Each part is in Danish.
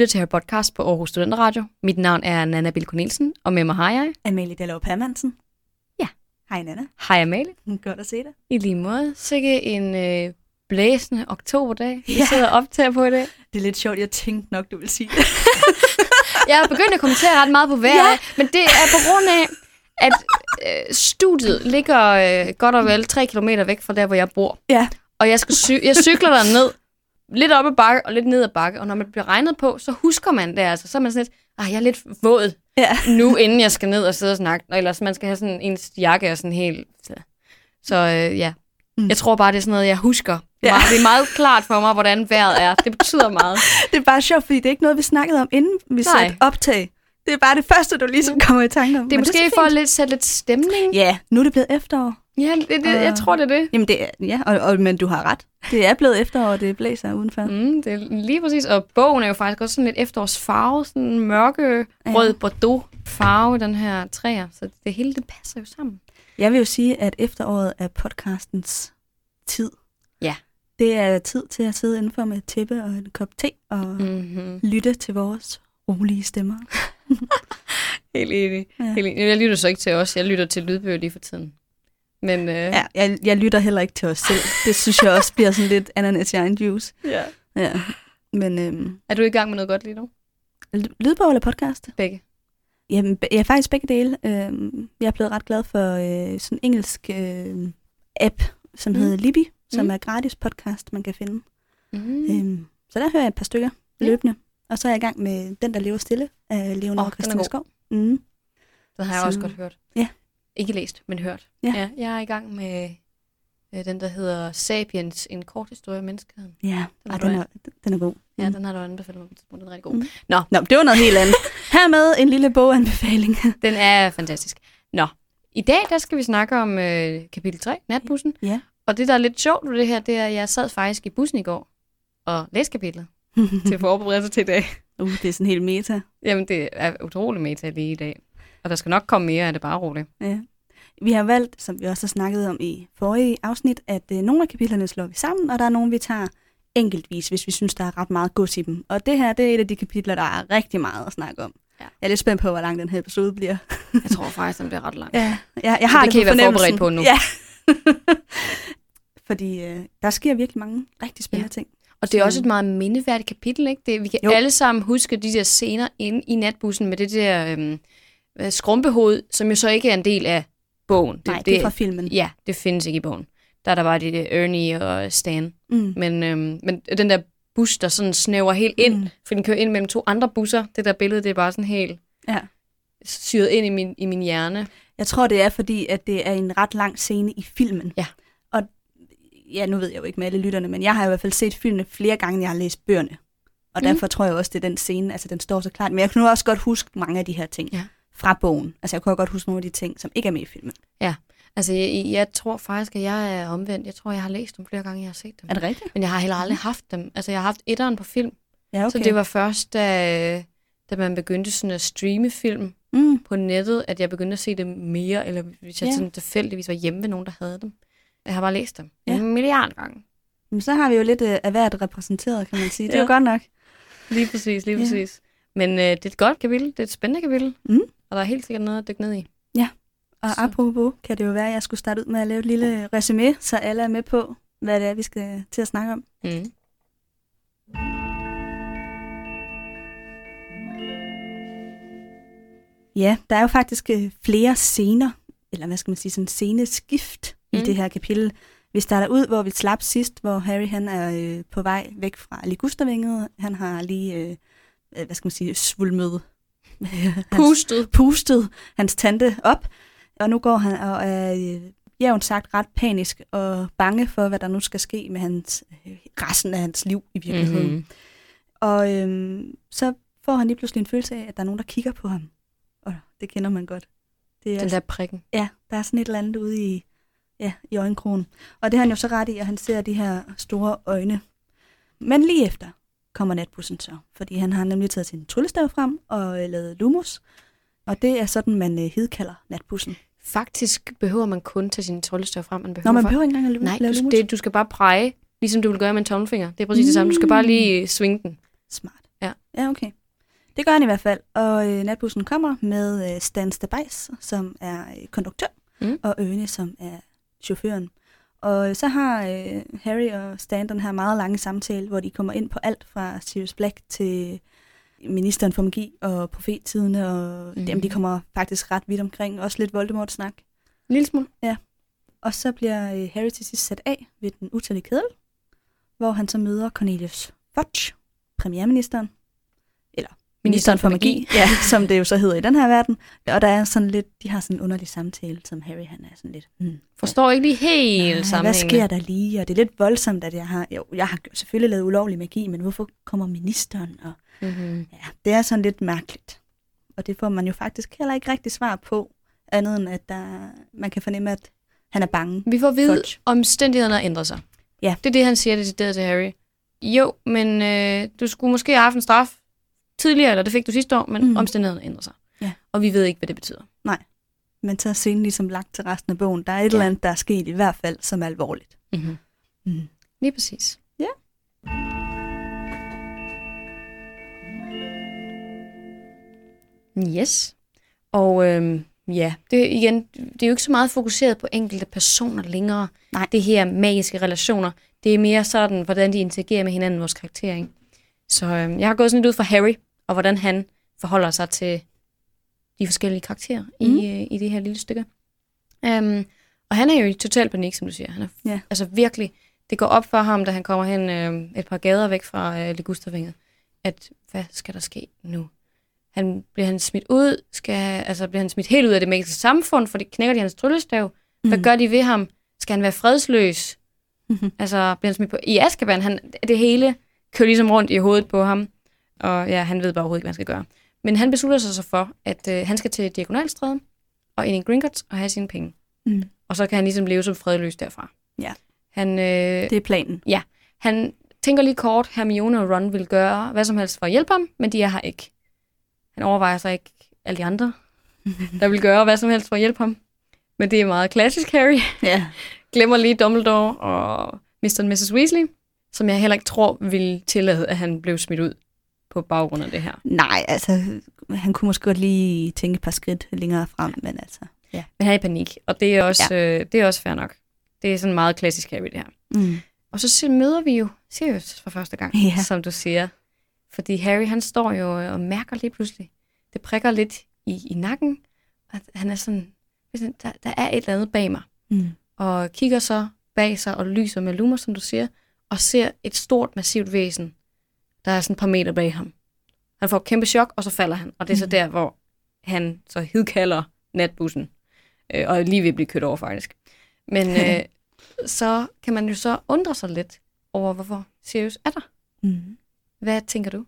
Lytter til her podcast på Aarhus Studenter Radio. Mit navn er Nana Bill Cornelsen, og med mig har jeg. Amalie Dallov Permansen. Ja. Hej Nana. Hej Amalie. Godt at se dig. I lige måde. Sikke en øh, blæsende oktoberdag, vi Ja. sidder og optager på i dag. Det er lidt sjovt, jeg tænkte nok, du vil sige det. Jeg er begyndt at kommentere ret meget på vejret, ja. men det er på grund af, at øh, studiet ligger øh, godt og vel 3 km væk fra der, hvor jeg bor. Ja. Og jeg, skal cy- jeg cykler der ned, lidt op ad bakke og lidt ned ad bakke. Og når man bliver regnet på, så husker man det altså. Så er man sådan lidt, ah, jeg er lidt våd Ja. nu, inden jeg skal ned og sidde og snakke. Og ellers man skal have sådan en jakke er sådan helt... Så øh, ja, Mm. jeg tror bare, det er sådan noget, jeg husker. Ja. Det er meget klart for mig, hvordan vejret er. Det betyder meget. Det er bare sjovt, fordi det er ikke noget, vi snakkede om, inden vi Nej. satte optag. Det er bare det første, du ligesom kommer i tanke om. Det er måske så for at lidt, sætte lidt stemning. Ja, nu er det blevet efterår. Ja, det, det, jeg tror, det er det. Jamen det er, ja, og, og, men du har ret. Det er blevet efterår, og det blæser udenfor. Mm, det er lige præcis. Og bogen er jo faktisk også sådan lidt efterårsfarve. Sådan en mørke, rød bordeaux farve, den her træer. Så det hele, det passer jo sammen. Jeg vil jo sige, at efteråret er podcastens tid. Ja. Det er tid til at sidde indenfor med et tæppe og en kop te og Mm-hmm. lytte til vores rolige stemmer. Helt enig. Ja. Helt enig. Jeg lytter så ikke til os. Jeg lytter til lydbøger lige for tiden. Men øh, Ja, jeg, jeg lytter heller ikke til os selv. Det synes jeg også bliver sådan lidt ananas i egen juice. ja. Ja. Men øhm, Er du i gang med noget godt lige nu? ly- lydbog eller podcast? Begge. Jamen, er faktisk begge dele. Øhm, jeg er blevet ret glad for øh, sådan en engelsk øh, app, som Mm. hedder Libby, som Mm. er gratis podcast, man kan finde. Mm. Øhm, så der hører jeg et par stykker Ja. løbende. Og så er jeg i gang med Den, der lever stille af Leonard Åh, oh, Christine. Skov. Mm. Den har jeg Så- også godt hørt. Ja. Ikke læst, men hørt. Ja. ja jeg er i gang med øh, den, der hedder Sapiens, en kort historie om menneskeheden. Ja, Den Ej, den, er, den er god. Ja, Mm. den har du anbefalet mig. på tidspunkt. Den er rigtig god. Mm. Nå, Nå, det var noget helt andet. Hermed en lille boganbefaling. den er fantastisk. Nå, i dag der skal vi snakke om øh, kapitel 3, natbussen. Ja. Og det, der er lidt sjovt ved det her, det er, at jeg sad faktisk i bussen i går og læste kapitlet til forberedelse til i dag. uh, det er sådan helt meta. Jamen, det er utrolig meta lige i dag. Og der skal nok komme mere af det, bare roligt. Ja. Vi har valgt, som vi også har snakket om i forrige afsnit, at øh, nogle af kapitlerne slår vi sammen, og der er nogle, vi tager enkeltvis, hvis vi synes, der er ret meget gods i dem. Og det her, det er et af de kapitler, der er rigtig meget at snakke om. Ja. Jeg er lidt spændt på, hvor lang den her episode bliver. Jeg tror faktisk, den bliver ret lang. Ja, jeg, jeg har det det, kan I være forberedt på nu. Ja. Fordi øh, der sker virkelig mange rigtig spændende ja. ting. Og det er Så- også et meget mindeværdigt kapitel, ikke? Det, vi kan Jo. alle sammen huske de der scener inde i natbussen med det der øhm, øh, skrumpehoved, som jo så ikke er en del af bogen. Det, Nej, det, det er fra filmen. Ja, det findes ikke i bogen. Der er der bare det der Ernie og Stan. Mm. Men, øhm, men den der bus, der sådan snæver helt ind, Mm. mm. for den kører ind mellem to andre busser. Det der billede, det er bare sådan helt Ja. syret ind i min, i min hjerne. Jeg tror, det er fordi, at det er en ret lang scene i filmen. Ja. Og ja, nu ved jeg jo ikke med alle lytterne, men jeg har i hvert fald set filmene flere gange, end jeg har læst bøgerne. Og Mhm. derfor tror jeg også, det er den scene, altså den står så klart. Men jeg kunne nu også godt huske mange af de her ting Ja. Fra bogen. Altså jeg kunne godt huske nogle af de ting, som ikke er med i filmen. Altså, jeg, jeg tror faktisk, at jeg er omvendt. Jeg tror, jeg har læst dem flere gange, jeg har set dem. Er det rigtigt? Men jeg har heller aldrig haft dem. Altså, jeg har haft etteren på film. Ja, Okay. Så det var først, da, da man begyndte sådan at streame film Mm. på nettet, at jeg begyndte at se dem mere, eller hvis jeg Ja. ja. sådan tilfældigvis var hjemme ved nogen, der havde dem. Jeg har bare læst dem Ja. ja. en milliard gange. Men så har vi jo lidt øh, af hvert repræsenteret, kan man sige. Det er Ja. jo godt nok. Lige præcis, lige Ja. præcis. Men øh, det er et godt kapitel, det er et spændende kapitel, Mm. Og der er helt sikkert noget at dykke ned i. Og Så. apropos, kan det jo være, at jeg skulle starte ud med at lave et lille resume, så alle er med på, hvad det er, vi skal til at snakke om. Mm. Ja, der er jo faktisk øh, flere scener, eller hvad skal man sige, sådan sceneskift mm. i det her kapitel. Vi starter ud, hvor vi slap sidst, hvor Harry han er øh, på vej væk fra Ligustervinget. Han har lige, øh, øh, hvad skal man sige, svulmet, hans, Pustet. pustet hans tante op. Og nu går han og er øh, jævnt sagt ret panisk og bange for, hvad der nu skal ske med hans, øh, resten af hans liv i virkeligheden. Mm-hmm. Og øhm, så får han lige pludselig en følelse af, at der er nogen, der kigger på ham. Og det kender man godt. Det er, Den der prikken. Ja, der er sådan et eller andet ude i, ja, i øjenkrogen. Og det har han jo så ret i, at han ser de her store øjne. Men lige efter kommer natbussen så, fordi han har nemlig taget sin tryllestav frem og øh, lavet lumus. Og det er sådan, man øh, hedkalder natbussen. Faktisk behøver man kun tage sin tryllestav frem. Man behøver Når man behøver ikke engang at Nej, lave du, lumus. det, du skal bare præge, ligesom du vil gøre med en tommelfinger. Det er præcis mm. det samme. Du skal bare lige svinge den. Smart. Ja. Ja, okay. Det gør han i hvert fald. Og øh, natbussen kommer med øh, Stan Stabajs, som er øh, konduktør, Mm. og Øne, som er chaufføren. Og så har øh, Harry og Stan den her meget lange samtale, hvor de kommer ind på alt fra Sirius Black til ministeren for magi og profettidene, og mm. jamen, de kommer faktisk ret vidt omkring. Også lidt Voldemort-snak. En lille smule. Og så bliver øh, Harry til sidst sat af ved den utallige kedel, hvor han så møder Cornelius Fudge, premierministeren, ministeren for magi, ja, som det jo så hedder i den her verden. Og der er sådan lidt, de har sådan en underlig samtale, som Harry han er sådan lidt, hmm, Forstår ikke lige helt hvad sammenhængen. sker der lige? Og det er lidt voldsomt, at jeg har, jo, jeg har selvfølgelig lavet ulovlig magi, men hvorfor kommer ministeren? Og Mm-hmm. ja, det er sådan lidt mærkeligt. Og det får man jo faktisk heller ikke rigtig svar på, andet end at der, man kan fornemme, at han er bange. Vi får at vide, Fudge. omstændighederne har ændret sig. Ja. Det er det, han siger decideret til Harry. Jo, men øh, du skulle måske have haft en straf tidligere, eller det fik du sidste år, men Mm. omstændighederne ændrer sig. Ja. Og vi ved ikke, hvad det betyder. Men så er scenen ligesom lagt til resten af bogen. Der er et Ja. eller andet, der er sket i hvert fald, som er alvorligt. Mm-hmm. Mm. Lige præcis. Ja. Yes. Og øhm, ja, det, igen, det er jo ikke så meget fokuseret på enkelte personer længere. Nej. Det her magiske relationer. Det er mere sådan, hvordan de interagerer med hinanden, vores karakter. Ikke? Så øhm, jeg har gået sådan lidt ud fra Harry, og hvordan han forholder sig til de forskellige karakterer mm. Mhm. i, øh, i det her lille stykke. Um, og han er jo i total panik, som du siger. Han er Ja. altså virkelig, det går op for ham, da han kommer hen øh, et par gader væk fra øh, Ligustervinget, at hvad skal der ske nu? Han, bliver han smidt ud? Skal, altså, bliver han smidt helt ud af det magiske samfund, for det knækker de hans tryllestav? Hvad Mm. gør de ved ham? Skal han være fredsløs? Mhm. Altså, bliver han smidt på i Azkaban? Han, det hele kører ligesom rundt i hovedet på ham, og ja, han ved bare overhovedet ikke, hvad han skal gøre. Men han beslutter sig så for, at øh, han skal til Diagonalstræde og ind i Gringotts og have sine penge. Mm. Og så kan han ligesom leve som fredløs derfra. Ja. Han, øh, Det er planen. han tænker lige kort, Hermione og Ron vil gøre hvad som helst for at hjælpe ham, men de er her ikke. Han overvejer sig ikke alle de andre, der vil gøre hvad som helst for at hjælpe ham. Men det er meget klassisk Harry. Ja. Glemmer lige Dumbledore og Mr. og Mrs. Weasley, som jeg heller ikke tror vil tillade, at han blev smidt ud på baggrund af det her. Nej, altså, han kunne måske godt lige tænke et par skridt længere frem, men altså, ja. Men han er i panik, og det er også, ja. øh, det er også fair nok. Det er sådan meget klassisk Harry, det her. Mm. Og så møder vi jo Sirius for første gang, Ja. som du siger. Fordi Harry, han står jo og mærker lige pludselig, det prikker lidt i, i nakken, at han er sådan, der, der er et eller andet bag mig. Mm. Og kigger så bag sig og lyser med lummer, som du siger, og ser et stort, massivt væsen, der er sådan et par meter bag ham. Han får et kæmpe chok, og så falder han. Og det er så Mhm. der, hvor han så hidkalder natbussen, øh, og lige ved at blive kørt over faktisk. Men øh, så kan man jo så undre sig lidt over, hvorfor Sirius er der. Mm. Hvad tænker du?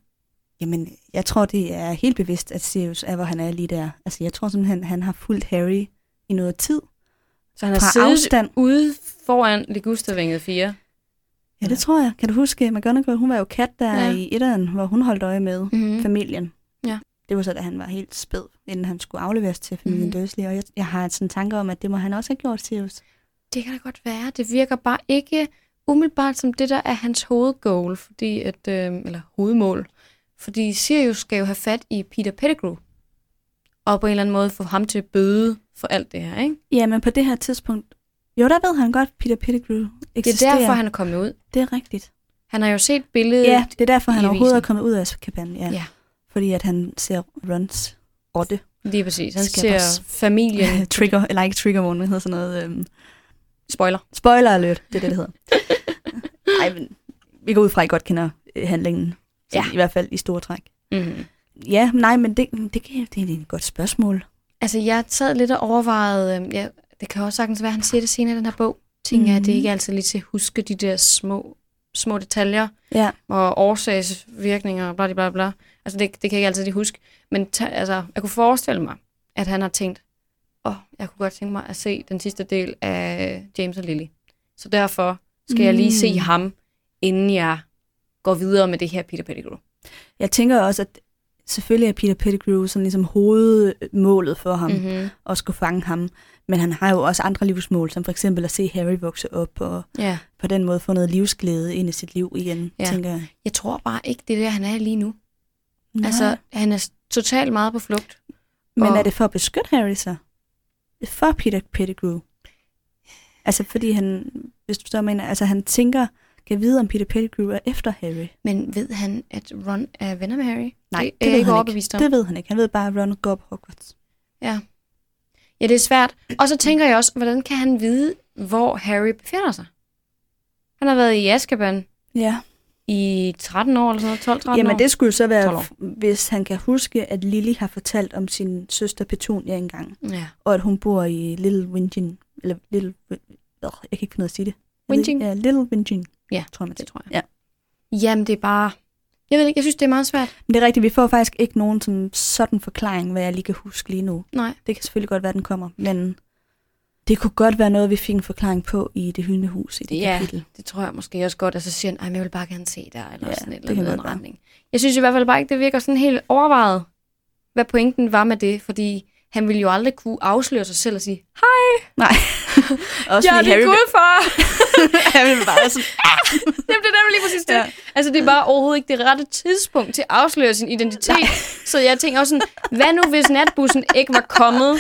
Jamen, jeg tror, det er helt bevidst, at Sirius er, hvor han er lige der. Altså, jeg tror simpelthen, han har fulgt Harry i noget tid. Så han har siddet afstand. ude foran Ligustervinget 4. Ja, det tror jeg. Kan du huske, McGonagall, hun var jo kat der Ja. i etteren, hvor hun holdt øje med Mm-hmm. familien. Ja. Det var så, da han var helt spæd, inden han skulle afleveres til familien Mhm. mm. Dursley. Og jeg, jeg har sådan tanker om, at det må han også have gjort, Sirius. Det kan da godt være. Det virker bare ikke umiddelbart som det, der er hans hovedgoal, fordi at, øh, eller hovedmål. Fordi Sirius skal jo have fat i Peter Pettigrew, og på en eller anden måde få ham til at bøde for alt det her, ikke? Ja, men på det her tidspunkt, jo, der ved han godt, Peter Pettigrew Det eksisterer. er derfor, han er kommet ud. Det er rigtigt. Han har jo set billedet. Ja, det er derfor, han overhovedet er kommet ud af kabanen. Ja. Ja. Fordi at han ser Rons rotte. Lige præcis. Han Skal ser familien. trigger, eller ikke trigger warning, hedder sådan noget. Øhm, Spoiler. spoiler alert, det er det, det hedder. Ej, men vi går ud fra, at I godt kender øh, handlingen. Så Ja. I hvert fald i store træk. Mm-hmm. Ja, nej, men det, det, kan- det er et godt spørgsmål. Altså, jeg sad lidt og overvejede, øh, ja, det kan også sagtens være, at han siger det senere i den her bog. Tænker jeg, at det Mhm. ikke altid lige til at huske de der små, små detaljer, Ja. og årsagsvirkninger og bla bla bla. Altså, det, det kan jeg ikke altid lige huske. Men ta, altså, jeg kunne forestille mig, at han har tænkt, åh, oh, jeg kunne godt tænke mig at se den sidste del af James og Lily. Så derfor skal jeg lige se Mm. ham, inden jeg går videre med det her Peter Pettigrew. Jeg tænker også, at selvfølgelig er Peter Pettigrew sådan ligesom hovedmålet for ham, mm-hmm. At skulle fange ham. Men han har jo også andre livsmål, som for eksempel at se Harry vokse op, og Ja. på den måde få noget livsglæde ind i sit liv igen, ja. tænker jeg. Jeg tror bare ikke, det er der, han er lige nu. Nej. Altså, han er totalt meget på flugt. Men og- er det for at beskytte Harry så? For Peter Pettigrew? Altså fordi han, hvis du så mener, altså han tænker, kan vide om Peter Pettigrew er efter Harry. Men ved han, at Ron er venner med Harry? Nej, det, det er ved ikke han overbevist om. Det ved han ikke. Han ved bare, at Ron går på Hogwarts. Ja. ja, det er svært. Og så tænker jeg også, hvordan kan han vide, hvor Harry befinder sig? Han har været i Azkaban Ja. i 13 år, eller sådan noget, 12-13 år. Jamen det skulle jo så 12 være, hvis han kan huske, at Lily har fortalt om sin søster Petunia engang, Ja. og at hun bor i Little Wingin, eller Little, jeg kan ikke finde ud af at sige det. Winging? Ja, Little Wingin, Ja, tror man det til. tror jeg. Ja. Jamen, det er bare... Jeg ved ikke, jeg synes, det er meget svært. Men det er rigtigt, vi får faktisk ikke nogen som sådan forklaring, hvad jeg lige kan huske lige nu. Nej. Det kan selvfølgelig godt være, den kommer, men det kunne godt være noget, vi fik en forklaring på i det hyldende hus i det Ja, kapitel. det tror jeg måske også godt. Og så siger han, "Ej, men jeg vil bare gerne se der, eller Ja, sådan et det eller andet retning. Jeg synes i hvert fald bare ikke, det virker sådan helt overvejet, hvad pointen var med det, fordi han ville jo aldrig kunne afsløre sig selv og sige, hej, Nej. Også jeg er din Harry, gudfar. Harry vil bare sådan, Jamen, det er nemlig lige præcis det. Ja. Altså, det er bare overhovedet ikke det rette tidspunkt til at afsløre sin identitet. Så jeg tænker også sådan, hvad nu hvis natbussen ikke var kommet?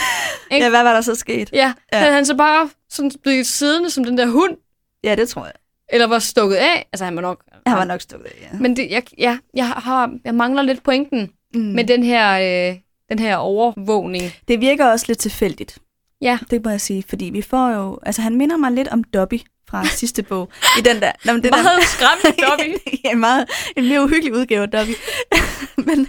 Ikke? ja, hvad var der så sket? Ja, Ja. havde han så bare sådan blevet siddende som den der hund, Ja, det tror jeg. eller var stukket af? Altså, han var nok... Han var nok stukket af, ja. Men det, jeg, ja, jeg, har, jeg mangler lidt pointen mm. med den her, øh, den her overvågning. Det virker også lidt tilfældigt. Ja. Det må jeg sige, fordi vi får jo... Altså, han minder mig lidt om Dobby fra sidste bog. I den der... Nå, men det Meget der, skræmmende, Dobby. ja, en meget, en mere uhyggelig udgave af Dobby. men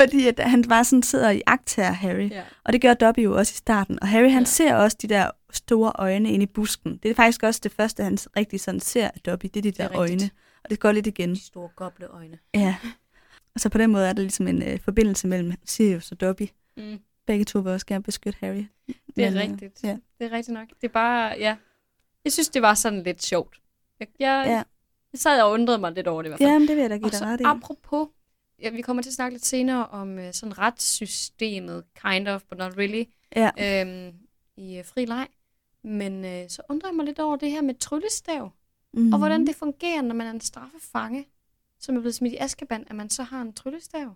fordi at han bare sådan sidder i agt her, Harry. Ja. Og det gør Dobby jo også i starten. Og Harry, han Ja. ser også de der store øjne inde i busken. Det er faktisk også det første, han rigtig sådan ser af Dobby. Det er de der er øjne. Og det går lidt igen. De store gobleøjne. Ja. Og så på den måde er der ligesom en øh, forbindelse mellem Sirius og Dobby. Mm. Begge to vil også gerne beskytte Harry. Det er Men, øh, rigtigt. Ja. Det er rigtigt nok. Det er bare, ja. Jeg synes, det var sådan lidt sjovt. Jeg, jeg, Ja. jeg sad og undrede mig lidt over det i hvert fald. Ja, men det vil jeg da give og dig ret i. apropos, ja, vi kommer til at snakke lidt senere om uh, sådan retssystemet, kind of, but not really, Ja. øhm, i uh, fri leg. Men uh, så undrer jeg mig lidt over det her med tryllestav, Mm. og hvordan det fungerer, når man er en straffefange, som er blevet smidt i Azkaban, at man så har en tryllestav.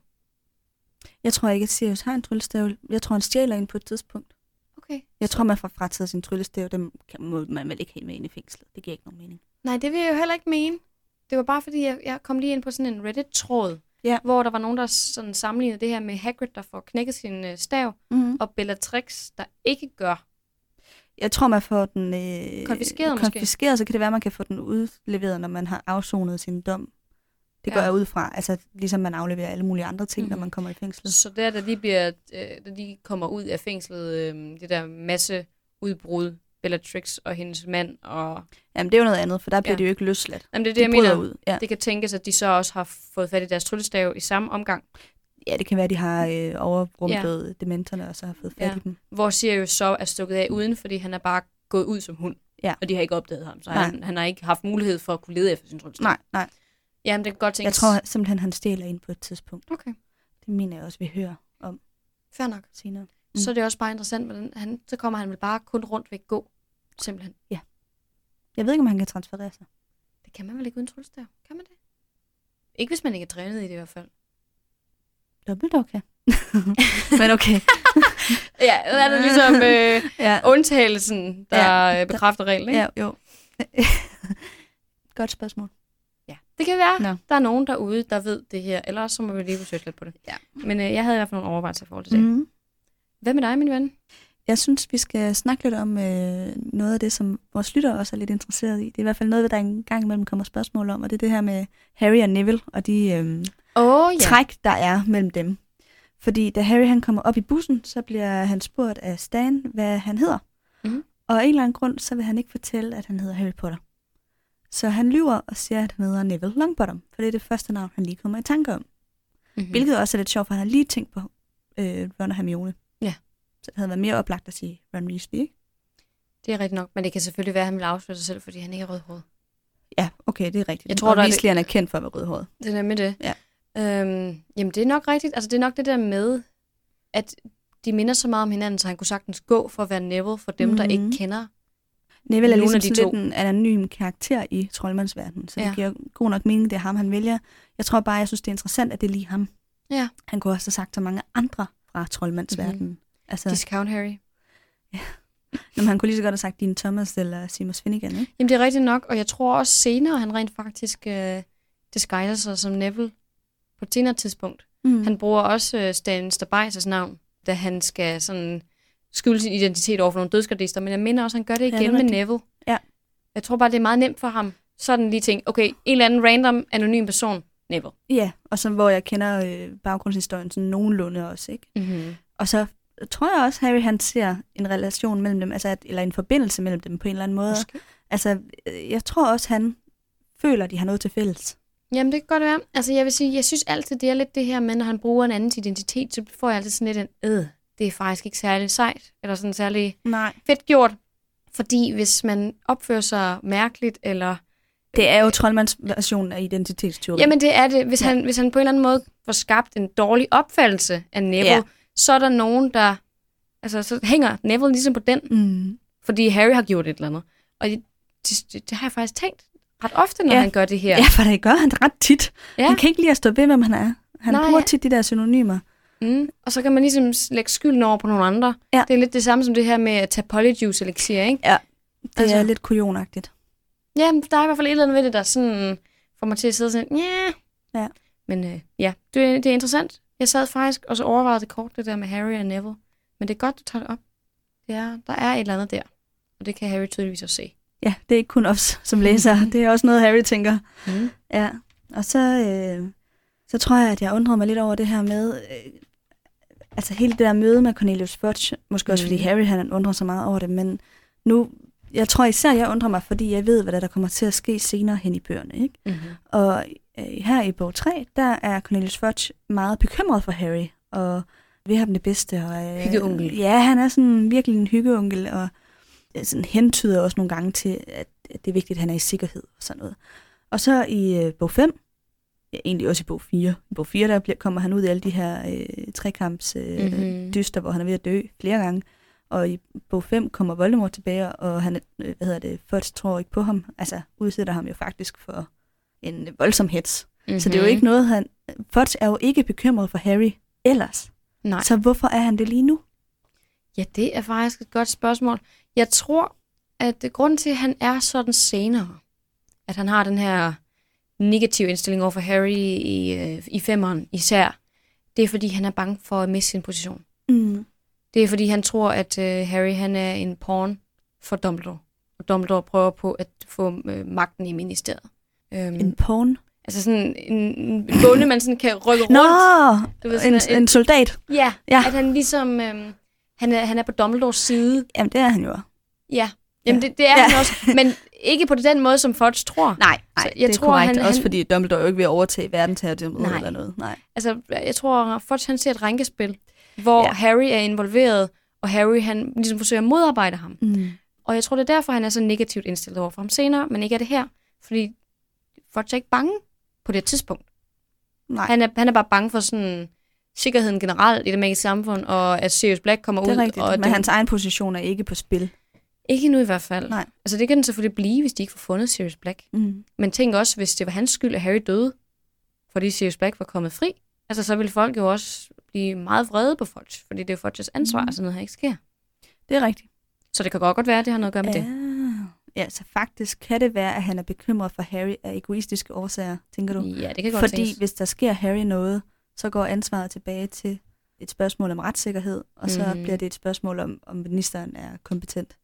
Jeg tror ikke, at Sirius har en tryllestav. Jeg tror, han stjæler en på et tidspunkt. Okay. Jeg tror, man får frataget sin tryllestav. Dem kan, må man vel ikke have med ind i fængslet. Det giver ikke nogen mening. Nej, det vil jeg jo heller ikke mene. Det var bare fordi, jeg, jeg kom lige ind på sådan en Reddit-tråd, Ja. hvor der var nogen, der sådan sammenlignede det her med Hagrid, der får knækket sin øh, stav, Mm. og Bellatrix, der ikke gør. Jeg tror, man får den øh, Konfiskeret måske? konfiskeret, så kan det være, man kan få den udleveret, når man har afsonet sin dom. Det går Ja. jeg ud fra. Altså, ligesom man afleverer alle mulige andre ting, mm-hmm. når Mhm. man kommer i fængslet. Så der, da de, bliver, øh, da de kommer ud af fængslet, øh, det der masse udbrud, Bellatrix og hendes mand, og Jamen, det er jo noget andet, for der bliver Ja. de jo ikke løsladt. Jamen, det er det, De jeg mener. ud. Ja. Det kan tænkes, at de så også har fået fat i deres tryllestav i samme omgang, ja, det kan være, at de har øh, overrumplet ja. dementerne, og så har fået fat Ja. i dem. hvor Sirius så er stukket af uden, fordi han er bare gået ud som hund. Ja. Og de har ikke opdaget ham, så Nej. han, han har ikke haft mulighed for at kunne lede efter sin tryllestav. Nej, nej. Jamen, det kan godt tænkes. Jeg tror simpelthen, han stjæler ind på et tidspunkt. Okay, Det mener jeg også, vi hører fair nok. senere. Mm. Så er det også bare interessant, hvordan han, så kommer han vel bare kun rundt ved gå, simpelthen. Jeg ved ikke, om han kan transferere sig. Det kan man vel ikke uden tryllestav? Kan man det? Ikke hvis man ikke er trænet i det i hvert fald. Dobbelt okay. Men okay. Ja, der er det ligesom øh, ja. undtagelsen, der Ja. ja. bekræfter reglen, ikke? ja, jo. Godt spørgsmål. Det kan være, Nå. der er nogen derude, der ved det her, eller også så må vi lige besøge lidt på det. Ja. Men øh, jeg havde i hvert fald nogle overvejelser i forhold til det. Mm. Mm. Hvad med dig, min ven? Jeg synes, vi skal snakke lidt om øh, noget af det, som vores lyttere også er lidt interesseret i. Det er i hvert fald noget, der en gang imellem kommer spørgsmål om, og det er det her med Harry og Neville og de øh, oh, ja. træk, der er mellem dem. Fordi da Harry han kommer op i bussen, så bliver han spurgt af Stan, hvad han hedder. Mhm. Og af en eller anden grund, så vil han ikke fortælle, at han hedder Harry Potter. Så han lyver og siger, at han hedder Neville Longbottom, for det er det første navn, han lige kommer i tanke om. Mm-hmm. Mm. Hvilket også er lidt sjovt, for han har lige tænkt på øh, Ron og Hermione. Ja. Så det havde været mere oplagt at sige Ron Weasley, ikke? Det er rigtigt nok, men det kan selvfølgelig være, at han vil afsløre sig selv, fordi han ikke er rødhåret. Ja, okay, det er rigtigt. Jeg tror, og er Weasley'erne er kendt for at være rødhåret. Det er nemlig det. Ja. Øhm, jamen, det er nok rigtigt. Altså, det er nok det der med, at de minder så meget om hinanden, så han kunne sagtens gå for at være Neville for dem, mm-hmm. der Mhm. ikke kender. Neville er ligesom af de sådan to. lidt en anonym karakter i troldmandsverdenen, så ja. Ja. det giver god nok mening, det er ham, han vælger. Jeg tror bare, jeg synes, det er interessant, at det er lige ham. Ja. Han kunne også have sagt så mange andre fra troldmandsverdenen. Mm-hmm. Altså, Discount Harry. jamen, han kunne lige så godt have sagt Dean Thomas eller Seamus Finnegan, ikke? Jamen, det er rigtigt nok, og jeg tror også senere, han rent faktisk øh, disguiser sig som Neville på et senere tidspunkt. Mm. Han bruger også øh, Stan Stabajs navn, da han skal sådan skjule sin identitet over for nogle dødsgardister, men jeg mener også, at han gør det Ja, det igen med rigtigt. Neville. Ja. Jeg tror bare, det er meget nemt for ham. Sådan lige tænke, okay, en eller anden random, anonym person, Neville. Ja, og så hvor jeg kender øh, baggrundshistorien sådan nogenlunde også, ikke? Mm-hmm. Og så tror jeg også, Harry han ser en relation mellem dem, altså at, eller en forbindelse mellem dem på en eller anden måde. Måske. Altså, øh, jeg tror også, han føler, at de har noget til fælles. Jamen, det kan godt være. Altså, jeg vil sige, jeg synes altid, det er lidt det her med, når han bruger en andens identitet, så får jeg altid sådan lidt en, øh, det er faktisk ikke særlig sejt, eller sådan særlig Nej. fedt gjort. Fordi hvis man opfører sig mærkeligt, eller... Det er jo troldmandsversionen af identitetsteori. Jamen, det er det. Hvis, Ja. han, hvis han på en eller anden måde får skabt en dårlig opfattelse af Neville, Ja. så er der nogen, der... Altså, så hænger Neville ligesom på den, Mm. fordi Harry har gjort et eller andet. Og det, det, det har jeg faktisk tænkt ret ofte, når Ja. han gør det her. Ja, for det gør han ret tit. Ja. Han kan ikke lide at stå ved, hvem han er. Han Nej. bruger tit de der synonymer. Mm. Og så kan man ligesom lægge skylden over på nogle andre. Ja. Det er lidt det samme som det her med at tage polyjuice elixir, ikke? Det altså, er lidt kujonagtigt. Ja, der er i hvert fald et eller andet ved det, der sådan får mig til at sidde sådan, ja. Ja. Men øh, ja, det, det er interessant. Jeg sad faktisk og så overvejede det kort, det der med Harry og Neville. Men det er godt, du tager det op. Er, der er et eller andet der. Og det kan Harry tydeligvis også se. Ja, det er ikke kun os som læser. Det er også noget, Harry tænker. Mm. Ja, og så, øh, så tror jeg, at jeg undrede mig lidt over det her med, øh, altså hele det der møde med Cornelius Fudge, måske også Mhm. fordi Harry han undrer sig meget over det, men nu, jeg tror især, jeg undrer mig, fordi jeg ved, hvad der, der kommer til at ske senere hen i bøgerne, ikke? Mm-hmm. Og øh, her i bog 3, der er Cornelius Fudge meget bekymret for Harry, og vil have dem det bedste. Og, øh, Hyggeonkel. Ja, han er sådan virkelig en hyggeonkel, og øh, sådan hentyder også nogle gange til, at, at det er vigtigt, at han er i sikkerhed og sådan noget. Og så i øh, bog 5, ja, egentlig også i bog 4. I bog 4, der bliver, kommer han ud af alle de her øh, trekamps øh, Mhm. mm-hmm. dyster, hvor han er ved at dø flere gange. Og i bog 5 kommer Voldemort tilbage, og han, øh, hvad hedder det, først tror ikke på ham. Altså, udsætter ham jo faktisk for en voldsom hets. Mm-hmm. Så det er jo ikke noget, han... Fudge er jo ikke bekymret for Harry ellers. Nej. Så hvorfor er han det lige nu? Ja, det er faktisk et godt spørgsmål. Jeg tror, at grunden til, at han er sådan senere, at han har den her negative indstilling over for Harry i, øh, i femmeren især, det er, fordi han er bange for at miste sin position. Mm. Det er, fordi han tror, at øh, Harry han er en pawn for Dumbledore. Og Dumbledore prøver på at få øh, magten i ministeriet. Øhm, En pawn? altså sådan en, en bonde, man sådan kan rykke rundt. Nå, Du ved, en, sådan, en soldat. Ja, Ja. at han ligesom... Øhm, han, er, han er på Dumbledores side. Jamen, det er han jo. Ja, Jamen, det, det er Ja. ja. han også, men ikke på den måde, som Fudge tror. Nej, Så nej jeg det er tror, korrekt. han- Også han- fordi Dumbledore jo ikke vil overtage verdensherredømmet eller noget. Nej. Altså, jeg tror, Fudge han ser et rænkespil, hvor Ja. Harry er involveret, og Harry han ligesom forsøger at modarbejde ham. Mm. Og jeg tror, det er derfor, han er så negativt indstillet over for ham senere, men ikke er det her. Fordi Fudge er ikke bange på det tidspunkt. Nej, Han er, han er bare bange for sådan sikkerheden generelt i det magiske samfund, og at Sirius Black kommer det ud. er rigtigt. Og Men det, hans egen position er ikke på spil. Ikke nu i hvert fald. Nej. Altså det kan den selvfølgelig blive, hvis de ikke får fundet Sirius Black. Mm. Men tænk også, hvis det var hans skyld, at Harry døde, fordi Sirius Black var kommet fri. Altså, så ville folk jo også blive meget vrede på Fudge, fordi det er jo Fudges ansvar, Mhm. at sådan noget her ikke sker. Det er rigtigt. Så det kan godt godt være, at det har noget at gøre med ja. det. Ja, så faktisk kan det være, at han er bekymret for Harry af egoistiske årsager, tænker du? Ja, det kan godt Fordi tænkes. hvis der sker Harry noget, så går ansvaret tilbage til et spørgsmål om retssikkerhed, og så Mhm. bliver det et spørgsmål om, om ministeren er kompetent.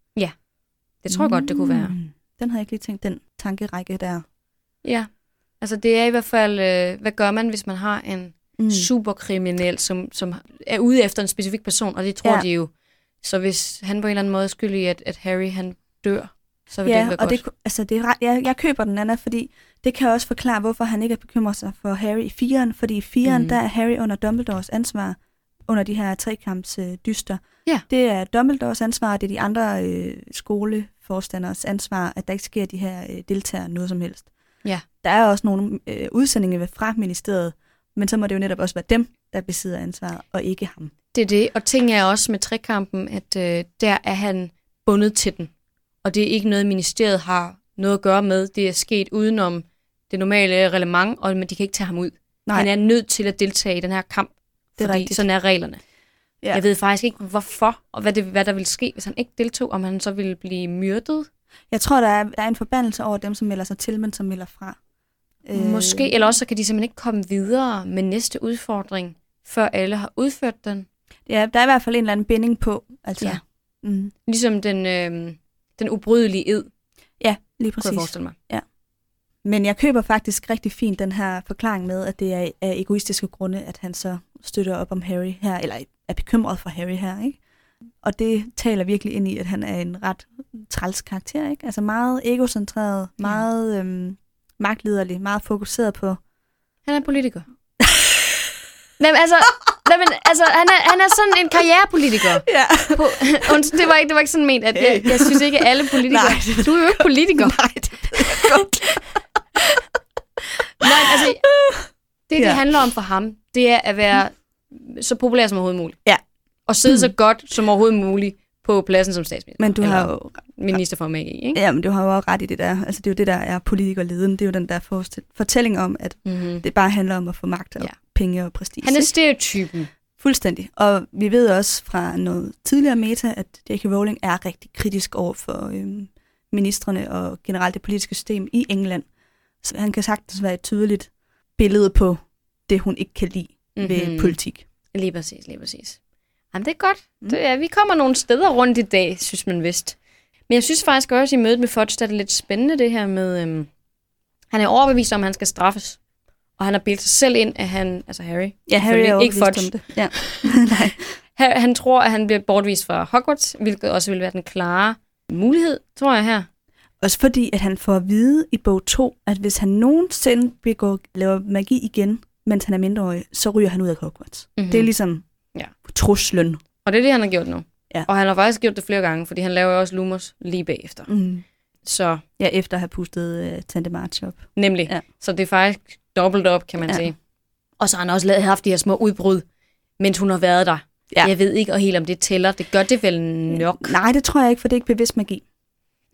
Det tror jeg godt, det kunne være. Mm. Den har jeg ikke lige tænkt, den tankerække der. Ja. Altså, det er i hvert fald, øh, hvad gør man, hvis man har en Mm. superkriminel, som, som er ude efter en specifik person, og det tror Ja. ja. de jo. Så hvis han på en eller anden måde er skyldig at, at Harry han dør, så vil det Ja, ikke være og godt. det, altså det er, jeg, jeg køber den, Anna, fordi det kan også forklare, hvorfor han ikke er bekymret sig for Harry i firen, fordi i firen, mm. Der er Harry under Dumbledores ansvar, under de her trekamps øh, dyster. Ja. Det er Dumbledores ansvar, det er de andre øh, skoleforstanders ansvar, at der ikke sker de her øh, deltagere noget som helst. Ja. Der er også nogle øh, udsendinger fra ministeriet, men så må det jo netop også være dem, der besidder ansvaret, og ikke ham. Det er det, og ting er også med trekampen, at øh, der er han bundet til den. Og det er ikke noget, ministeriet har noget at gøre med. Det er sket udenom det normale reglement, og men de kan ikke tage ham ud. Nej. Han er nødt til at deltage i den her kamp, Det er fordi rigtigt. sådan er reglerne. Ja. Ja. Jeg ved faktisk ikke, hvorfor, og hvad, det, hvad der ville ske, hvis han ikke deltog, om han så ville blive myrdet. Jeg tror, der er, der er en forbandelse over dem, som melder sig til, men som melder fra. Øh. Måske, eller også så kan de simpelthen ikke komme videre med næste udfordring, før alle har udført den. Ja, der er i hvert fald en eller anden binding på. Altså. Ja. Mm. Ligesom den, øh, den ubrydelige ed, Ja, lige kunne jeg præcis. forestille mig. Men jeg køber faktisk rigtig fint den her forklaring med, at det er af egoistiske grunde, at han så støtter op om Harry her, eller er bekymret for Harry her, ikke? Og det taler virkelig ind i, at han er en ret træls karakter, ikke? Altså meget egocentreret, meget øhm, magtliderlig, meget fokuseret på... Han er politiker. Nej, men altså, nej, men, altså han, er, han er sådan en karrierepolitiker. Ja. På, det, var ikke, det var ikke sådan ment, at jeg, jeg synes ikke, at alle politikere... Nej. Du er jo ikke politiker. Nej, det jeg godt. Nej, altså, det, det Ja. handler om for ham, det er at være så populær som overhovedet muligt. Ja. Og sidde så godt som overhovedet muligt på pladsen som statsminister. Men du har jo minister for MAG, ikke? Ja, men du har jo ret i det der. Altså, det er jo det, der er politikerleden. Det er jo den der fortælling om, at Mm-hmm. det bare handler om at få magt og Ja. penge og prestige. Han er stereotypen. Fuldstændig. Og vi ved også fra noget tidligere meta, at J.K. Rowling er rigtig kritisk over for øhm, ministerne og generelt det politiske system i England. Så han kan sagtens være et tydeligt billede på det, hun ikke kan lide mm-hmm. ved Mhm. politik. Lige præcis, lige præcis. Jamen, det er godt. Mm. Det er, vi kommer nogle steder rundt i dag, synes man vist. Men jeg synes faktisk også, i mødet med Fudge, der er det lidt spændende det her med... Øhm, han er overbevist om, at han skal straffes. Og han har bildt sig selv ind, at han... Altså Harry. Ja, Harry er ikke Fudge. om det. Ja. Nej. Han, han tror, at han bliver bortvist fra Hogwarts, hvilket også vil være den klare mulighed, tror jeg her. Også fordi, at han får at vide i bog 2, at hvis han nogensinde begår, laver magi igen, mens han er mindreårig, så ryger han ud af Hogwarts. Mm-hmm. Mm. Det er ligesom Ja. truslen. Og det er det, han har gjort nu. Ja. Og han har faktisk gjort det flere gange, fordi han laver også Lumos lige bagefter. Mm. Så Ja, efter at have pustet uh, Tante March op. nemlig. Ja. Så det er faktisk dobbelt op, kan man Ja. sige. Og så har han også lavet, haft de her små udbrud, mens hun har været der. Ja. Jeg ved ikke helt, om det tæller. Det gør det vel nok. Nej, det tror jeg ikke, for det er ikke bevidst magi.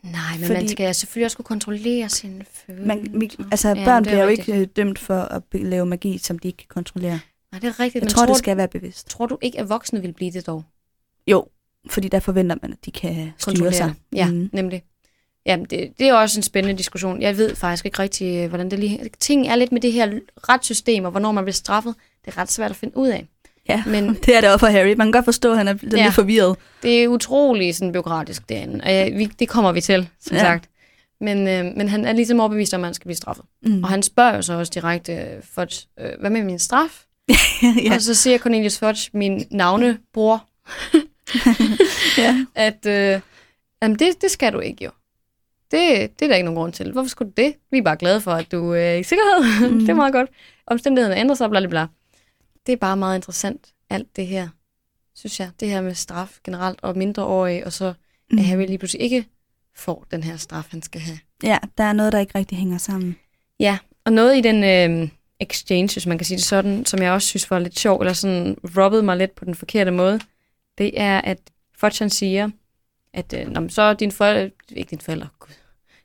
Nej, men Fordi- man skal selvfølgelig også kunne kontrollere sine følelser. Man, altså, ja, børn er bliver jo rigtigt. ikke øh, dømt for at lave magi, som de ikke kan kontrollere. Nej, det er rigtigt. Jeg men tror, det skal være bevidst. tror du ikke, at voksne vil blive det dog? Jo, fordi der forventer man, at de kan styre Kontrollere sig. Ja, mm. Mm. nemlig. Jamen, det, det er også en spændende diskussion. Jeg ved faktisk ikke rigtig, øh, hvordan det lige... Ting er lidt med det her retssystem, og hvornår man bliver straffet. Det er ret svært at finde ud af. Ja, Men det er det også for Harry. Man kan godt forstå, at han er lidt Ja. forvirret. det er utrolig sådan byråkratisk derinde. Og ja, vi, det kommer vi til, som ja. Sagt. Men, øh, men han er ligesom overbevist om, at han skal blive straffet. Mm. Og han spørger jo så også direkte, øh, Fudge, øh, hvad med min straf? ja. Og så siger Cornelius Fudge, min navnebror, ja. at øh, jamen det, det skal du ikke jo. Det, det er der ikke nogen grund til. Hvorfor skulle du det? Vi er bare glade for, at du øh, er i sikkerhed. Mm. Det er meget godt. Omstændighederne ændrer sig, bla, bla, bla. Det er bare meget interessant, alt det her, synes jeg. Det her med straf generelt og mindreårige, og så Mm. at Harry lige pludselig ikke får den her straf, han skal have. ja, der er noget, der ikke rigtig hænger sammen. Ja, og noget i den øh, exchange, hvis man kan sige det sådan, som jeg også synes var lidt sjov, eller sådan rubbede mig lidt på den forkerte måde, det er, at Fudge han siger, at øh, Nå, men så din forældre, ikke din forældre, gud,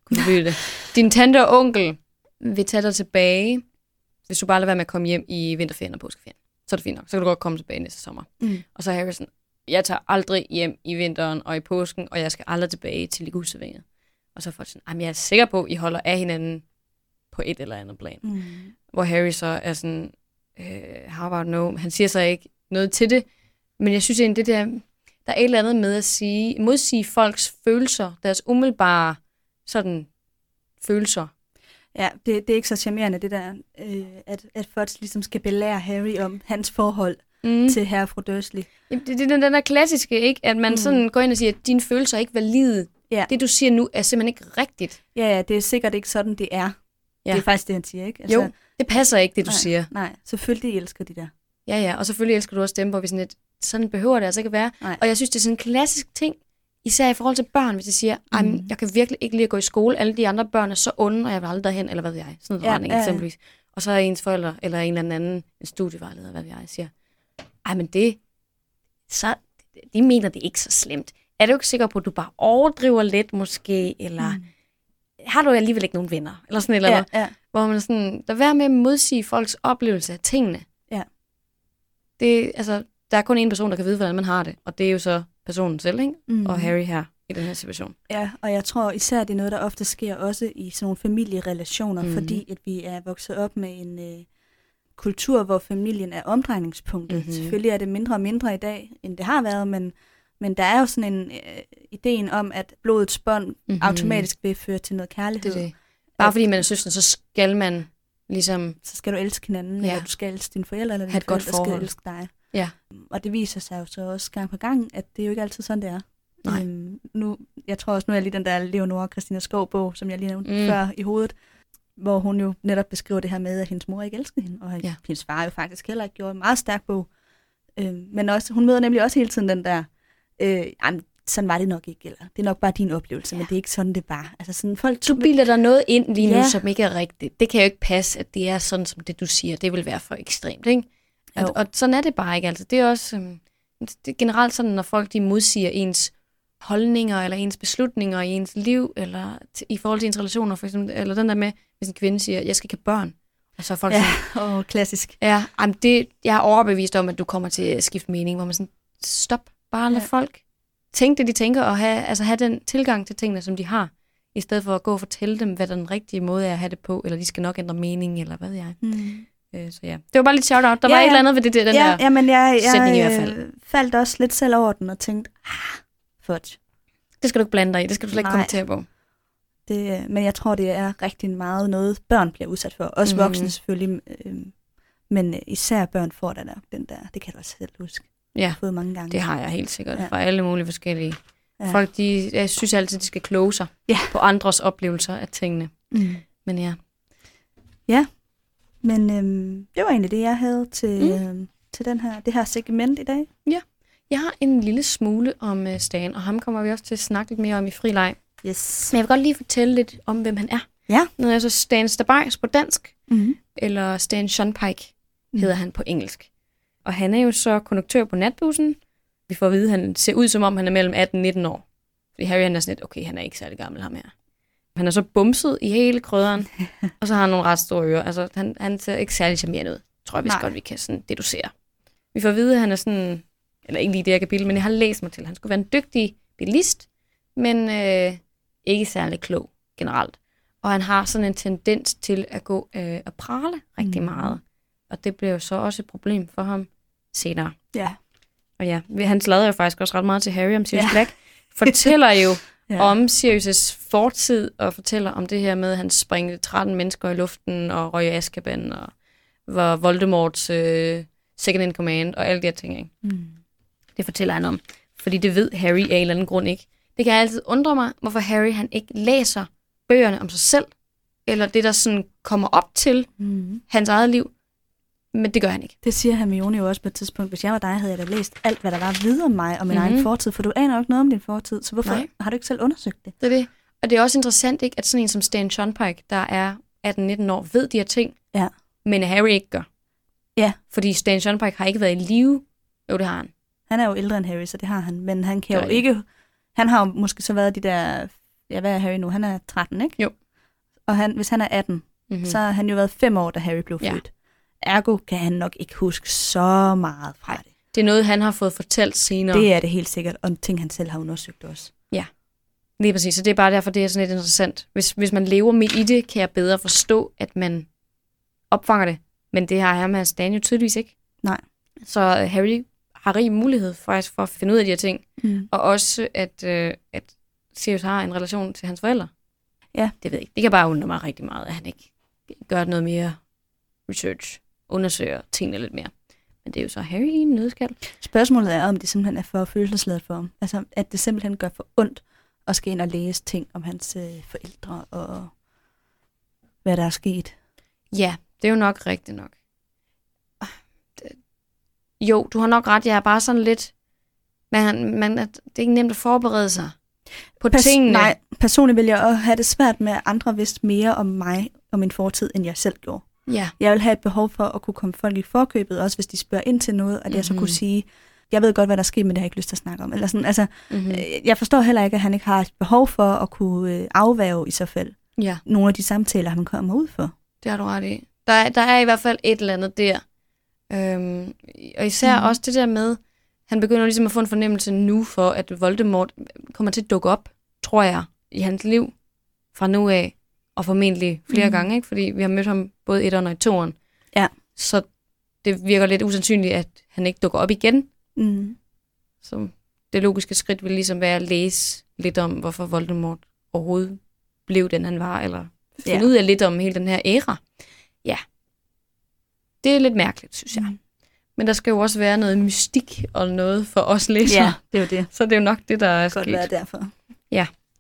forbyde det, din tante og onkel vil tage dig tilbage, hvis du bare lader være med at komme hjem i vinterferien og påskeferien. Så er det fint nok, så kan du godt komme tilbage næste sommer. Mm. Og så er Harry sådan, jeg tager aldrig hjem i vinteren og i påsken, og jeg skal aldrig tilbage til Ligusevænget. Og så er folk sådan, "Ej, men jeg er sikker på, at I holder af hinanden på et eller andet plan. Mm. Hvor Harry så er sådan, øh, how about no? Han siger så ikke noget til det, men jeg synes egentlig, det der, der er et eller andet med at sige, modsige folks følelser, deres umiddelbare sådan følelser. Ja, det, det er ikke så charmerende, det der, øh, at, at Fudge ligesom skal belære Harry om hans forhold Mm. til herre fru Dursley. Jamen, Det, det er den der klassiske, ikke? At man mm. Sådan går ind og siger, at dine følelser er ikke valide. Ja. Det, du siger nu, er simpelthen ikke rigtigt. Ja, ja, det er sikkert ikke sådan, det er. Ja. Det er faktisk det, han siger, ikke? Jo, det passer ikke, det du nej, siger. Nej, selvfølgelig elsker de der. Ja, ja, og selvfølgelig elsker du også dem, hvor vi sådan lidt, sådan behøver det altså ikke at være. Nej. Og jeg synes, det er sådan en klassisk ting, især i forhold til børn, hvis de siger, mm. Jeg kan virkelig ikke lide at gå i skole, alle de andre børn er så onde, og jeg vil aldrig derhen, eller hvad ved jeg, sådan en Ja, retning ja, ja. eksempelvis. Og så er ens forældre, eller en eller anden, en studievejleder, hvad ved jeg, siger, ej, men det, så, de mener det er ikke så slemt. Er du ikke sikker på, at du bare overdriver lidt måske, eller mm. har du alligevel ikke nogen venner, eller sådan et eller andet. Ja, ja. Hvor man sådan, der være med at modsige folks oplevelse af tingene. Ja. Det, altså, der er kun en person, der kan vide, hvordan man har det, og det er jo så personen selv, ikke? Mm. Og Harry her i den her situation. Ja, og jeg tror især, det er noget, der ofte sker også i sådan nogle familierelationer, Mhm. mm. fordi at vi er vokset op med en øh, kultur, hvor familien er omdrejningspunktet. Mhm. Mm-hmm. Selvfølgelig er det mindre og mindre i dag, end det har været, men, men der er jo sådan en øh, ideen om, at blodets bånd Mhm. mm-hmm. automatisk vil føre til noget kærlighed. Det det. Bare fordi man er søster, så skal man ligesom... Så skal du elske hinanden, Ja. eller du skal elske dine forældre, eller dine et godt forældre forhold. skal elske dig. Ja. Og det viser sig jo så også gang på gang, at det er jo ikke altid sådan, det er. Nej. Øhm, nu, jeg tror også, nu er jeg lige den der Leonora Christina Skov bog, som jeg lige nævnte Mm. før i hovedet, hvor hun jo netop beskriver det her med, at hendes mor ikke elskede hende, og Ja. hendes far jo faktisk heller ikke gjorde en meget stærk bog. Øhm, men også, hun møder nemlig også hele tiden den der, øh, sådan var det nok ikke, eller det er nok bare din oplevelse, ja. men det er ikke sådan, det var. Altså sådan, folk, Du bilder dig noget ind lige nu, Ja. som ikke er rigtigt. Det kan jo ikke passe, at det er sådan, som det du siger. Det vil være for ekstremt, ikke? Og, Jo. og sådan er det bare ikke. Altså, det er også øhm, det er generelt sådan, når folk de modsiger ens holdninger, eller ens beslutninger i ens liv, eller i forhold til ens relationer, for eksempel, eller den der med, hvis en kvinde siger, jeg skal ikke have børn, og så er folk ja, sådan, og klassisk. ja, jamen det, jeg er overbevist om, at du kommer til at skifte mening, hvor man sådan, stop, bare lad Ja. folk tænke det, de tænker, og have, altså have den tilgang til tingene, som de har, i stedet for at gå og fortælle dem, hvad den rigtige måde er at have det på, eller de skal nok ændre mening, eller hvad ved jeg. Mm. Øh, så ja, det var bare lidt shout-out. Der Ja, var et ja. eller andet ved det, der, den ja, der. ja, men jeg, jeg sætning i hvert fald. øh, faldt også lidt selv over den og tænkte, ah, fudge. Det skal du ikke blande dig i, det skal du slet ikke Nej. kommentere på. Det, øh, men jeg tror, det er rigtig meget noget, børn bliver udsat for. Også mm. voksne selvfølgelig. Øh, men øh, især børn får der nok den der. Det kan du også selv huske. Ja, Jeg har fået mange gange. det har jeg helt sikkert, Ja. fra alle mulige forskellige. Ja. Folk, de, jeg synes altid, de skal kloge sig Ja. på andres oplevelser af tingene. Mm. Men ja, Men øh, det var egentlig det, jeg havde til, Mm. øh, til den her, det her segment i dag. jeg har en lille smule om uh, Stan, og ham kommer vi også til at snakke lidt mere om i frileg. Yes. Men jeg vil godt lige fortælle lidt om, hvem han er. Ja. Når jeg så Stan Stabajs på dansk, Mm. eller Stan Shunpike Mm. hedder han på engelsk. Og han er jo så konduktør på natbussen. Vi får at vide, at han ser ud som om, han er mellem 18 og 19 år. Fordi Harry han er sådan lidt, okay, han er ikke særlig gammel ham her. Han er så bumset i hele krydderen, og så har han nogle ret store ører. Altså, han, han ser ikke særlig charmerende ud, tror jeg vist godt, vi kan sådan deducere. Vi får at vide, at han er sådan, eller ikke lige det her kapitel, men jeg har læst mig til, at han skulle være en dygtig bilist, men øh, ikke særlig klog generelt. Og han har sådan en tendens til at gå øh, og prale rigtig Mhm. meget. Og det blev jo så også et problem for ham senere. Ja. Og ja, han slader jo faktisk også ret meget til Harry om Sirius ja. Black. Fortæller jo Ja. om Sirius' fortid, og fortæller om det her med, at han springede 13 mennesker i luften, og røg i Azkaban, og var Voldemorts øh, second in command, og alle de her ting. Ikke? Mm. Det fortæller han om. Fordi det ved Harry af en eller anden grund ikke. Det kan altid undre mig, hvorfor Harry han ikke læser bøgerne om sig selv, eller det, der sådan kommer op til Mm. hans eget liv. Men det gør han ikke. Det siger Hermione jo også på et tidspunkt. Hvis jeg var dig, havde jeg da læst alt, hvad der var videre om mig og min Mhm. egen fortid. For du aner jo ikke noget om din fortid, så hvorfor Nej. har du ikke selv undersøgt det? Det er det. Og det er også interessant, ikke, at sådan en som Stan Shunpike, der er 18-19 år, ved de her ting, Ja. men Harry ikke gør. Ja. Fordi Stan Shunpike har ikke været i live. Jo, det har han. Han er jo ældre end Harry, så det har han. Men han kan jo ikke... Han har jo måske så været de der... Ja, hvad er Harry nu? Han er 13, ikke? Jo. Og han, hvis han er 18, Mm-hmm. mm. så har han jo været fem år, da Harry blev Ja. Ergo kan han nok ikke huske så meget fra det. Det er noget, han har fået fortalt senere. Det er det helt sikkert, og en ting, han selv har undersøgt også. Lige præcis, så det er bare derfor, det er sådan lidt interessant. Hvis, hvis man lever midt i det, kan jeg bedre forstå, at man opfanger det. Men det har Herman Stan jo tydeligvis ikke. Nej. Så øh, Harry har rig mulighed faktisk for at finde ud af de her ting. Mm. Og også, at, øh, at Sirius har en relation til hans forældre. Ja. Det ved jeg ikke. Det kan bare undre mig rigtig meget, at han ikke gør noget mere research, undersøger tingene lidt mere. Men det er jo så Harry i en nødskal. Spørgsmålet er, om det simpelthen er for følelsesladet for ham. Altså, at det simpelthen gør for ondt at skal ind og læse ting om hans øh, forældre og hvad der er sket. Ja, det er jo nok rigtigt nok. Det- Jo, du har nok ret. Jeg er bare sådan lidt... Man, man, det er ikke nemt at forberede sig på Pers- tingene. Nej, personligt vil jeg også have det svært med, at andre vidste mere om mig og min fortid, end jeg selv gjorde. Ja, Jeg vil have et behov for at kunne komme folk i forkøbet, også hvis de spørger ind til noget, og jeg så Mhm. kunne sige, jeg ved godt, hvad der sker, men det har jeg ikke lyst til at snakke om. Eller sådan, altså, mm-hmm. jeg forstår heller ikke, at han ikke har et behov for at kunne øh, afværge i så fald ja, nogle af de samtaler, han kommer ud for. Det har du ret i. Der er, der er i hvert fald et eller andet der. Øhm, og især Mhm. mm. også det der med, han begynder ligesom at få en fornemmelse nu for, at Voldemort kommer til at dukke op, tror jeg, i hans liv fra nu af, og formentlig flere mm. gange, ikke? fordi vi har mødt ham både etteren og i toeren. Ja. Så det virker lidt usandsynligt, at han ikke dukker op igen. Mm. Så det logiske skridt vil ligesom være at læse lidt om, hvorfor Voldemort overhovedet blev den, han var, eller finde Ja. ud af lidt om hele den her æra. Ja. Det er lidt mærkeligt, synes jeg. Mm. Men der skal jo også være noget mystik og noget for os læsere. Ja, det er jo det. Så det er jo nok det, der er Det kan godt være sket. derfor.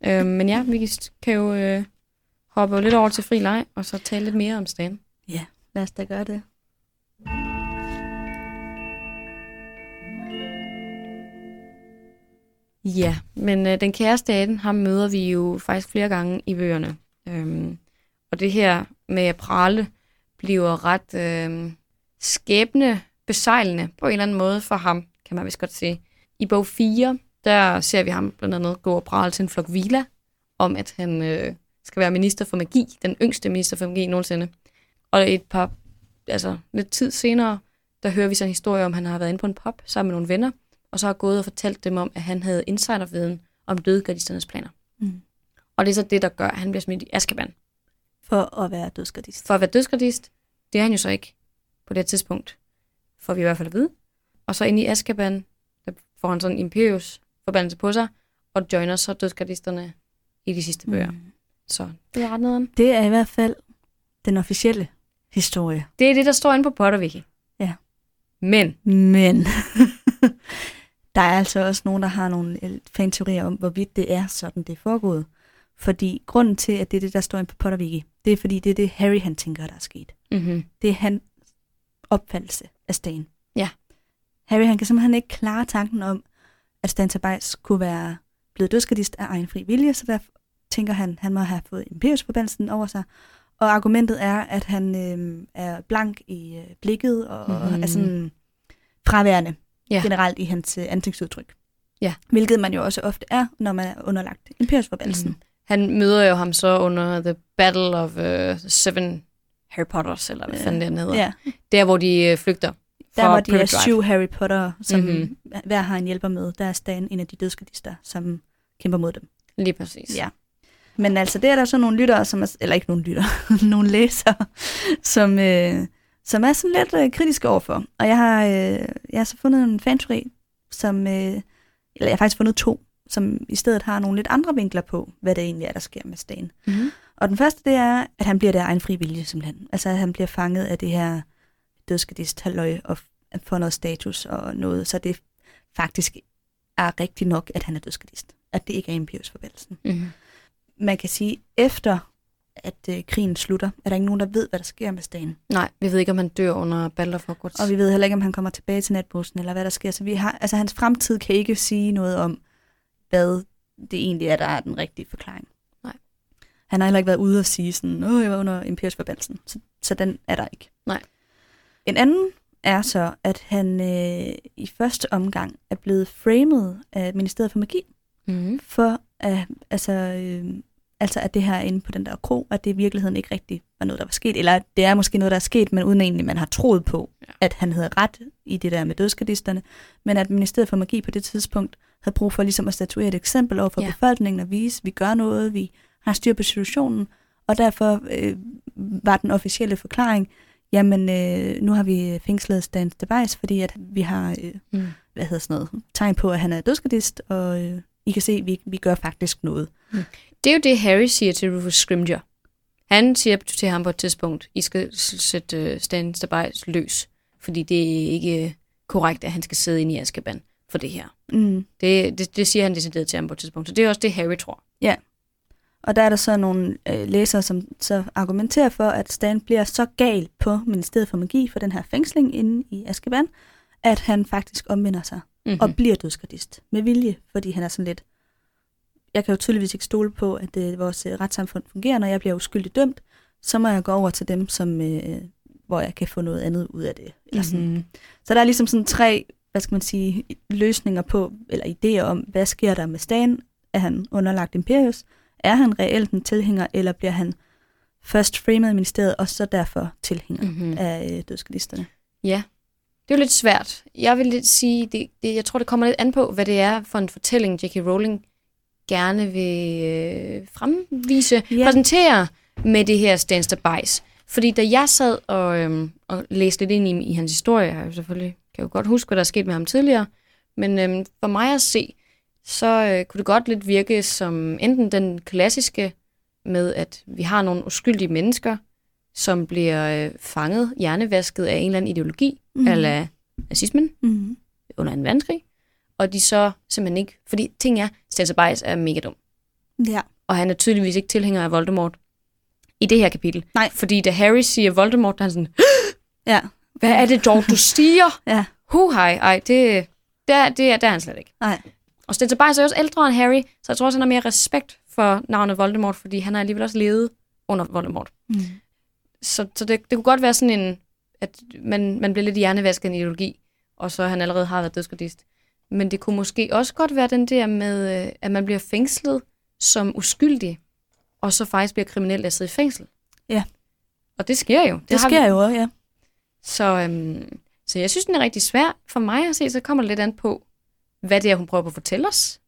Øh, men ja, vi kan jo øh, hoppe lidt over til fri leg, og så tale lidt mere om Stan. Lad os da gøre det. Ja, men øh, den kære staten, ham møder vi jo faktisk flere gange i bøgerne. Øhm, og det her med at prale bliver ret øh, skæbne besejlende på en eller anden måde for ham, kan man vist godt sige. I bog 4, der ser vi ham blandt andet gå og prale til en flok vila, om at han øh, skal være minister for magi, den yngste minister for magi nogensinde. Og et par, altså lidt tid senere, der hører vi så en historie om, at han har været inde på en pub sammen med nogle venner, og så har gået og fortalt dem om, at han havde insiderviden om dødgardisternes planer. Mm. Og det er så det, der gør, at han bliver smidt i Azkaban. For at være dødsgardist. For at være dødsgardist, det er han jo så ikke på det tidspunkt, får vi i hvert fald at vide. Og så inde i Azkaban, der får han sådan en Imperius forbandelse på sig, og joiner så dødsgardisterne i de sidste bøger. Mm. Så det er ret nederen. Det er i hvert fald den officielle historie. Det er det, der står inde på Potterwiki. Ja. Men, Men der er altså også nogen, der har nogle fanteorier om, hvorvidt det er sådan, det er foregået. Fordi grunden til, at det er det, der står inde på Potterwiki, det er fordi, det er det, Harry han tænker, der er sket. mm-hmm. Det er hans opfattelse af Stan. Ja. Harry han kan simpelthen ikke klare tanken om, at Stan Tobias kunne være blevet dødsgardist af egen fri vilje, så der tænker han, han må have fået Imperius-forbandelsen over sig. Og argumentet er, at han øh, er blank i øh, blikket og mm-hmm. er sådan fraværende Ja. generelt i hans øh, ansigtsudtryk. Ja. Hvilket man jo også ofte er, når man er underlagt Imperius-forbandelsen. Mhm. Han møder jo ham så under The Battle of uh, Seven Harry Potters, eller hvad fanden det hedder. Ja, Der, hvor de øh, flygter der hvor de er Drive. syv Harry Potter, som Mhm. mm-hmm. hver har en hjælper med, der er Stan en af de dødsgardister, som kæmper mod dem. Lige præcis. Ja. Men altså, det er der så nogle lyttere, som er, eller ikke nogle lyttere, nogle læsere, som, øh, som er sådan lidt øh, kritiske overfor. Og jeg har, øh, jeg har så fundet en fanteori, som, øh, eller jeg har faktisk fundet to, som i stedet har nogle lidt andre vinkler på, hvad det egentlig er, der sker med Stan. Mm-hmm. Og den første, det er, at han bliver der egen fri vilje, simpelthen. Altså, at han bliver fanget af det her dødskadist halløj og får noget status og noget, så det faktisk er rigtigt nok, at han er dødskadist. At det ikke er Imperius forvældelsen. Mm-hmm. Man kan sige, efter at øh, krigen slutter, er der ikke nogen, der ved, hvad der sker med Stan. Nej, vi ved ikke, om han dør under of Hogwarts. Og vi ved heller ikke, om han kommer tilbage til natbussen, eller hvad der sker. Så vi har, altså, hans fremtid kan ikke sige noget om, hvad det egentlig er, der er den rigtige forklaring. Nej. Han har heller ikke været ude og sige sådan, åh, jeg var under Imperius forbandelsen. Så, så den er der ikke. Nej. En anden er så, at han øh, i første omgang er blevet framed af Ministeriet for Magi, Mm-hmm. for at, altså, øh, altså at det her inde på den der kro, at det i virkeligheden ikke rigtigt var noget, der var sket. Eller det er måske noget, der er sket, men uden egentlig man har troet på, Ja. at han havde ret i det der med dødskadisterne. Men at Ministeriet for Magi på det tidspunkt havde brug for ligesom at statuere et eksempel over for ja. befolkningen og vise, at vi gør noget, vi har styr på situationen. Og derfor øh, var den officielle forklaring, jamen øh, nu har vi fængslet Stan Device, fordi at vi har øh, Mm. hvad hedder sådan noget, tegn på, at han er dødskadist, og øh, I kan se, at vi, vi gør faktisk noget. Det er jo det, Harry siger til Rufus Scrimgeour. Han siger til ham på et tidspunkt, I skal sætte uh, Stan Stabajs løs, fordi det er ikke øh, korrekt, at han skal sidde inde i Azkaban for det her. Mm. Det, det, det siger han decideret til ham på et tidspunkt, så det er også det, Harry tror. Og der er der så nogle øh, læsere, som så argumenterer for, at Stan bliver så gal på Ministeriet for Magi for den her fængsling inde i Azkaban, at han faktisk omvender sig Mm-hmm. mm. og bliver dødskadist med vilje, fordi han er sådan lidt... Jeg kan jo tydeligvis ikke stole på, at øh, vores øh, retssamfund fungerer, når jeg bliver uskyldigt dømt, så må jeg gå over til dem, som, øh, hvor jeg kan få noget andet ud af det. Eller sådan. mm-hmm. Så der er ligesom sådan tre, hvad skal man sige, løsninger på, eller idéer om, hvad sker der med Stan? Er han underlagt Imperius? Er han reelt en tilhænger, eller bliver han først framet i ministeriet, og så derfor tilhænger Mm-hmm. mm. af øh, dødskalisterne. Ja, det er jo lidt svært. Jeg vil lidt sige, det, det, jeg tror, det kommer lidt an på, hvad det er for en fortælling, J.K. Rowling gerne vil øh, fremvise, ja. præsentere med det her Stand the Bice. Fordi da jeg sad og, øhm, og læste lidt ind i, i hans historie, jeg selvfølgelig kan jo godt huske, hvad der er sket med ham tidligere, men øhm, for mig at se, så øh, kunne det godt lidt virke som enten den klassiske med, at vi har nogle uskyldige mennesker, som bliver øh, fanget, hjernevasket af en eller anden ideologi, mm. eller nazismen Mm. under en verdenskrig, og de så simpelthen ikke, fordi ting er, Bice er mega dum, Ja. og han er tydeligvis ikke tilhænger af Voldemort i det her kapitel. Nej. Fordi da Harry siger Voldemort, der er han sådan, Ja. hvad er det dog, du siger? Ja. Hu hej, ej, det, der, det, er, der er han slet ikke. Nej. Og Bice er også ældre end Harry, så jeg tror også, han har mere respekt for navnet Voldemort, fordi han har alligevel også levet under Voldemort. Mm. Så, så det, det kunne godt være sådan en, at man, man bliver lidt hjernevasket en ideologi, og så han allerede har været dødsgardist. Men det kunne måske også godt være den der med, øh, at man bliver fængslet som uskyldig, og så faktisk bliver kriminel at sidde i fængsel. Ja. Og det sker jo. Det har sker vi. jo også, ja. Så, øhm, så jeg synes, den er rigtig svær. For mig at se, så kommer det lidt an på, hvad det er, hun prøver på at fortælle os.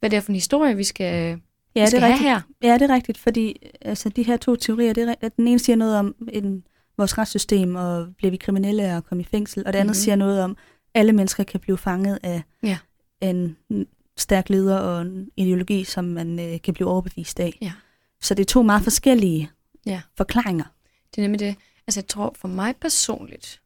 Hvad det er for en historie, vi skal, Ja, det skal er rigtigt. her. Ja, det er rigtigt, fordi altså, de her to teorier, det er, at den ene siger noget om en, vores retssystem, og bliver vi kriminelle af at komme i fængsel, og det andet Mhm. mm-hmm. siger noget om, alle mennesker kan blive fanget af Ja. en stærk leder og en ideologi, som man øh, kan blive overbevist af. Ja. Så det er to meget forskellige Ja. forklaringer. Det er nemlig det. Altså, jeg tror for mig personligt,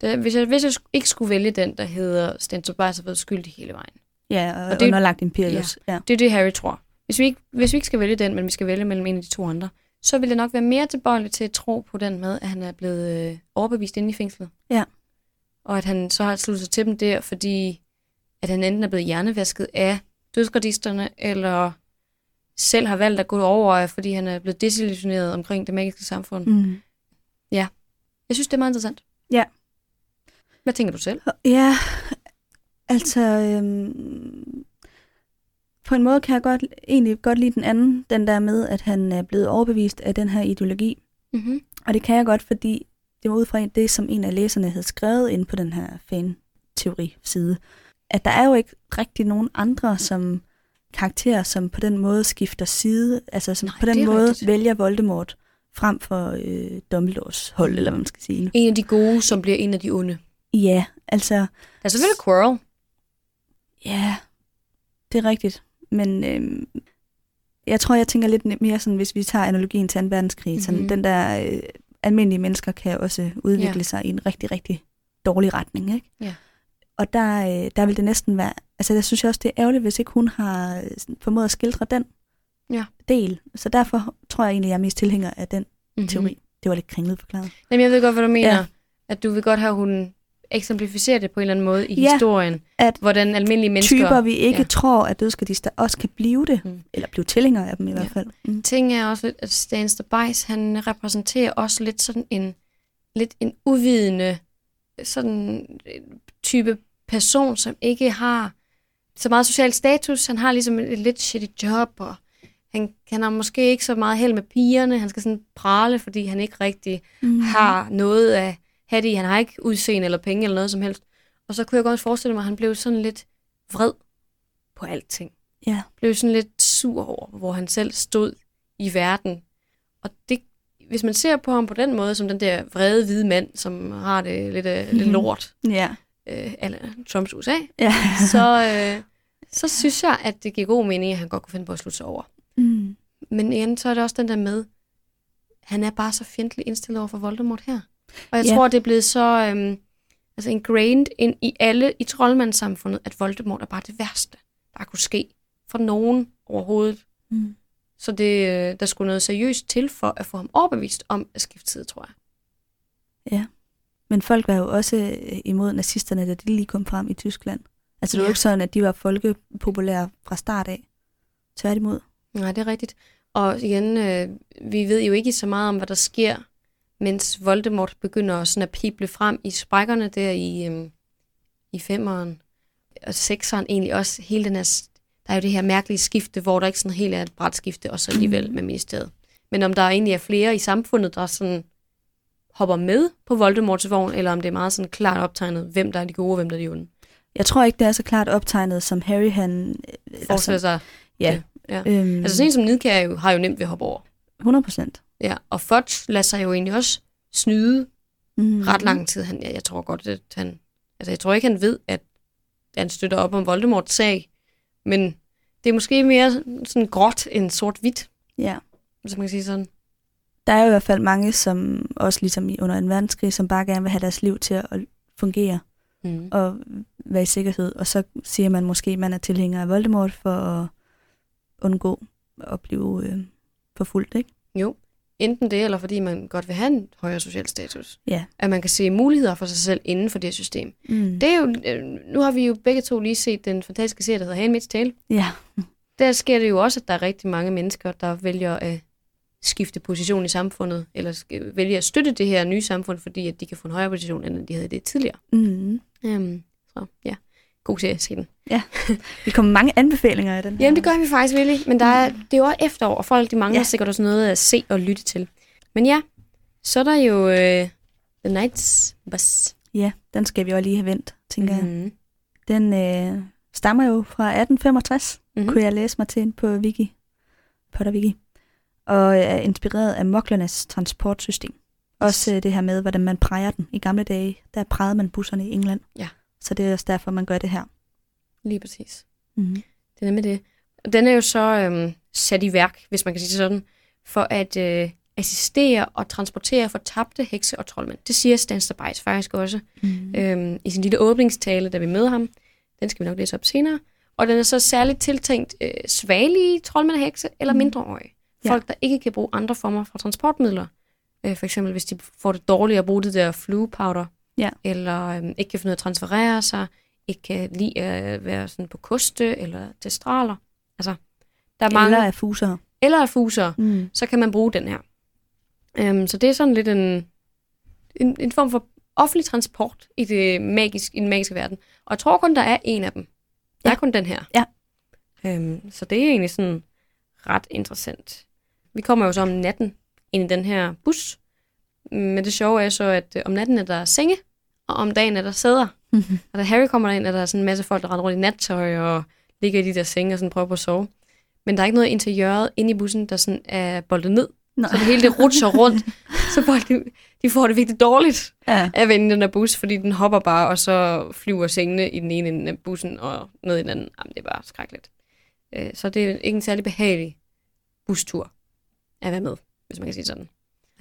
det, hvis, jeg, hvis jeg ikke skulle vælge den, der hedder Stentor Bice har været skyldig hele vejen. Ja, og, Og og det- det, underlagt Imperius. Ja. Ja. Det er det, Harry tror. Hvis vi, ikke, hvis vi ikke skal vælge den, men vi skal vælge mellem en af de to andre, så vil jeg nok være mere tilbøjelig til at tro på den med, at han er blevet øh, overbevist inde i fængslet. Ja. Og at han så har sluttet sig til dem der, fordi at han enten er blevet hjernevasket af dødsgradisterne, eller selv har valgt at gå over, fordi han er blevet desillusioneret omkring det magiske samfund. Mm. Mm. Jeg synes, det er meget interessant. Ja. Hvad tænker du selv? Ja, altså øhm, på en måde kan jeg godt, egentlig godt lide den anden, den der med, at han er blevet overbevist af den her ideologi. Mm-hmm. Og det kan jeg godt, fordi det var ud fra det, som en af læserne havde skrevet ind på den her fan-teori-side. At der er jo ikke rigtig nogen andre som karakterer, som på den måde skifter side, altså som Nej, på den måde rigtigt. vælger Voldemort frem for øh, Dumbledores hold, eller hvad man skal sige. En af de gode, som bliver en af de onde. Ja, altså, Der er selvfølgelig Quirrell. Ja, det er rigtigt. Men øhm, jeg tror, jeg tænker lidt mere sådan, hvis vi tager analogien til 2. verdenskrig, mm-hmm. sådan Mhm. den der øh, almindelige mennesker kan også udvikle Ja. sig i en rigtig, rigtig dårlig retning. Ikke? Ja. Og der, øh, der vil det næsten være, altså jeg synes også, det er ærgerligt, hvis ikke hun har øh, formået at skildre den Ja. del. Så derfor tror jeg egentlig, jeg er mest tilhænger af den Mm-hmm. teori. Det var lidt kringlet forklaret. Jamen, jeg ved godt, hvad du mener. Ja. At du vil godt have, at hun eksemplificerer det på en eller anden måde i Ja, historien. at hvordan almindelige mennesker... Typer, vi ikke ja. tror, at dødsgardister også kan blive det. Mm. Eller blive tilhængere af dem i Ja. hvert fald. Mm. ting er også at Stan Bice, han repræsenterer også lidt sådan en, lidt en uvidende sådan en type person, som ikke har så meget social status. Han har ligesom et lidt shitty job, og han, han har måske ikke så meget held med pigerne. Han skal sådan prale, fordi han ikke rigtig Mm. har noget af have det i. Han har ikke udseende eller penge eller noget som helst. Og så kunne jeg godt forestille mig, at han blev sådan lidt vred på alting. Ja. Blev sådan lidt sur over, hvor han selv stod i verden. Og det, hvis man ser på ham på den måde, som den der vrede hvide mand, som har det lidt, øh, lidt Mhm. lort, Ja. øh, eller Trumps USA, ja. så, øh, så synes jeg, at det giver god mening, at han godt kunne finde på at slutte sig over. Mm. Men igen, så er det også den der med, han er bare så fjendtligt indstillet over for Voldemort her. Og jeg Ja. tror, det er blevet så øhm, altså ingrained ind i alle i troldmandssamfundet, at Voldemort er bare det værste, der kunne ske for nogen overhovedet. Mm. Så det, øh, der skulle noget seriøst til for at få ham overbevist om at skifte tid, tror jeg. Men folk var jo også øh, imod nazisterne, da de lige kom frem i Tyskland. Altså det var Ja. ikke sådan, at de var folkepopulære fra start af. Tværtimod. Nej, det er rigtigt. Og igen, øh, vi ved jo ikke så meget om, hvad der sker, mens Voldemort begynder sådan at pible frem i sprækkerne der i, øh, i femeren. Og sekseren egentlig også, hele den her, der er jo det her mærkelige skifte, hvor der ikke sådan helt er et bræt skifte, og så alligevel med ministeriet. Men om der egentlig er flere i samfundet, der sådan hopper med på Voldemorts vogn, eller om det er meget sådan klart optegnet, hvem der er de gode og hvem der er de onde. Jeg tror ikke, det er så klart optegnet, som Harry han... øh, Forestiller sig. ja. Ja. Øhm, Altså sådan en som Nidkær jo, har jo nemt ved at hoppe over. 100 procent. Ja, og Fudge lader sig jo egentlig også snyde Mm. ret lang tid. Han, jeg, jeg tror godt, at han... Altså, jeg tror ikke, han ved, at han støtter op om Voldemorts sag, men det er måske mere sådan gråt end sort-hvidt, Ja. hvis man kan sige sådan. Der er jo i hvert fald mange, som også ligesom under en verdenskrig, som bare gerne vil have deres liv til at fungere Mm. og være i sikkerhed. Og så siger man måske, at man er tilhænger af Voldemort for at undgå at blive øh, forfulgt, ikke? Jo, enten det, eller fordi man godt vil have en højere social status. Ja. At man kan se muligheder for sig selv inden for det system. Mm. Det er jo, øh, nu har vi jo begge to lige set den fantastiske serie, der hedder Handmaid's Tale. Ja. Der sker det jo også, at der er rigtig mange mennesker, der vælger at skifte position i samfundet, eller vælger at støtte det her nye samfund, fordi at de kan få en højere position, end de havde det tidligere. Mm. Um, så ja, god serie, se den. Vi kommer mange anbefalinger i den. Jamen, det gør vi faktisk, Willy. Men der er, det er jo også efterår, og folk de mangler Ja. ja. sikkert også noget at se og lytte til. Men ja, så er der jo uh, The Night's Bus. Ja, den skal vi også lige have vendt, tænker mm. jeg. Mm-hmm. Den øh, stammer jo fra 1865, mm. Mm-hmm. kunne jeg læse mig til på Wiki, Potter Wiki, og er inspireret af moklernes transportsystem. Også øh, det her med, hvordan man præger den. I gamle dage, der prægede man busserne i England. Ja. Så det er også derfor, man gør det her. Lige præcis. Mm. Det er med det. Og den er jo så øhm, sat i værk, hvis man kan sige det sådan, for at øh, assistere og transportere fortabte hekse og troldmænd. Det siger Stan Stabajs faktisk også Mm. øhm, i sin lille åbningstale, da vi møder ham. Den skal vi nok læse op senere. Og den er så særligt tiltænkt øh, svagelige troldmænd og hekse eller Mhm. mindreårige. Ja. Folk, der ikke kan bruge andre former for transportmidler. Øh, for eksempel, hvis de får det dårligt at bruge det der fluepowder, Ja. eller øhm, ikke kan finde ud af at transferere sig, ikke kan lide at være sådan på koste eller testraler. Altså, der er mange... Eller fuser. eller affuser, Mm. så kan man bruge den her. Øhm, så det er sådan lidt en, en, en form for offentlig transport i, det magisk, i den magiske verden. Og jeg tror kun, der er en af dem. Der Ja. er kun den her. Ja. Øhm, så det er egentlig sådan ret interessant. Vi kommer jo så om natten ind i den her bus. Men det sjove er så, at øh, om natten er der senge, og om dagen er der sæder. Og da Harry kommer derind, er der sådan en masse folk, der render rundt i nattøj og ligger i de der senge og sådan prøver på at sove. Men der er ikke noget interiøret inde i bussen, der sådan er boldet ned. Nå. Så det hele det rutscher rundt. så folk, de, de får det virkelig dårligt Ja. af at vende den der bus, fordi den hopper bare, og så flyver sengene i den ene ende af bussen og ned i den anden. Jamen, det er bare skrækkeligt. Øh, Så det er ikke en særlig behagelig bustur at være med, hvis man kan sige sådan.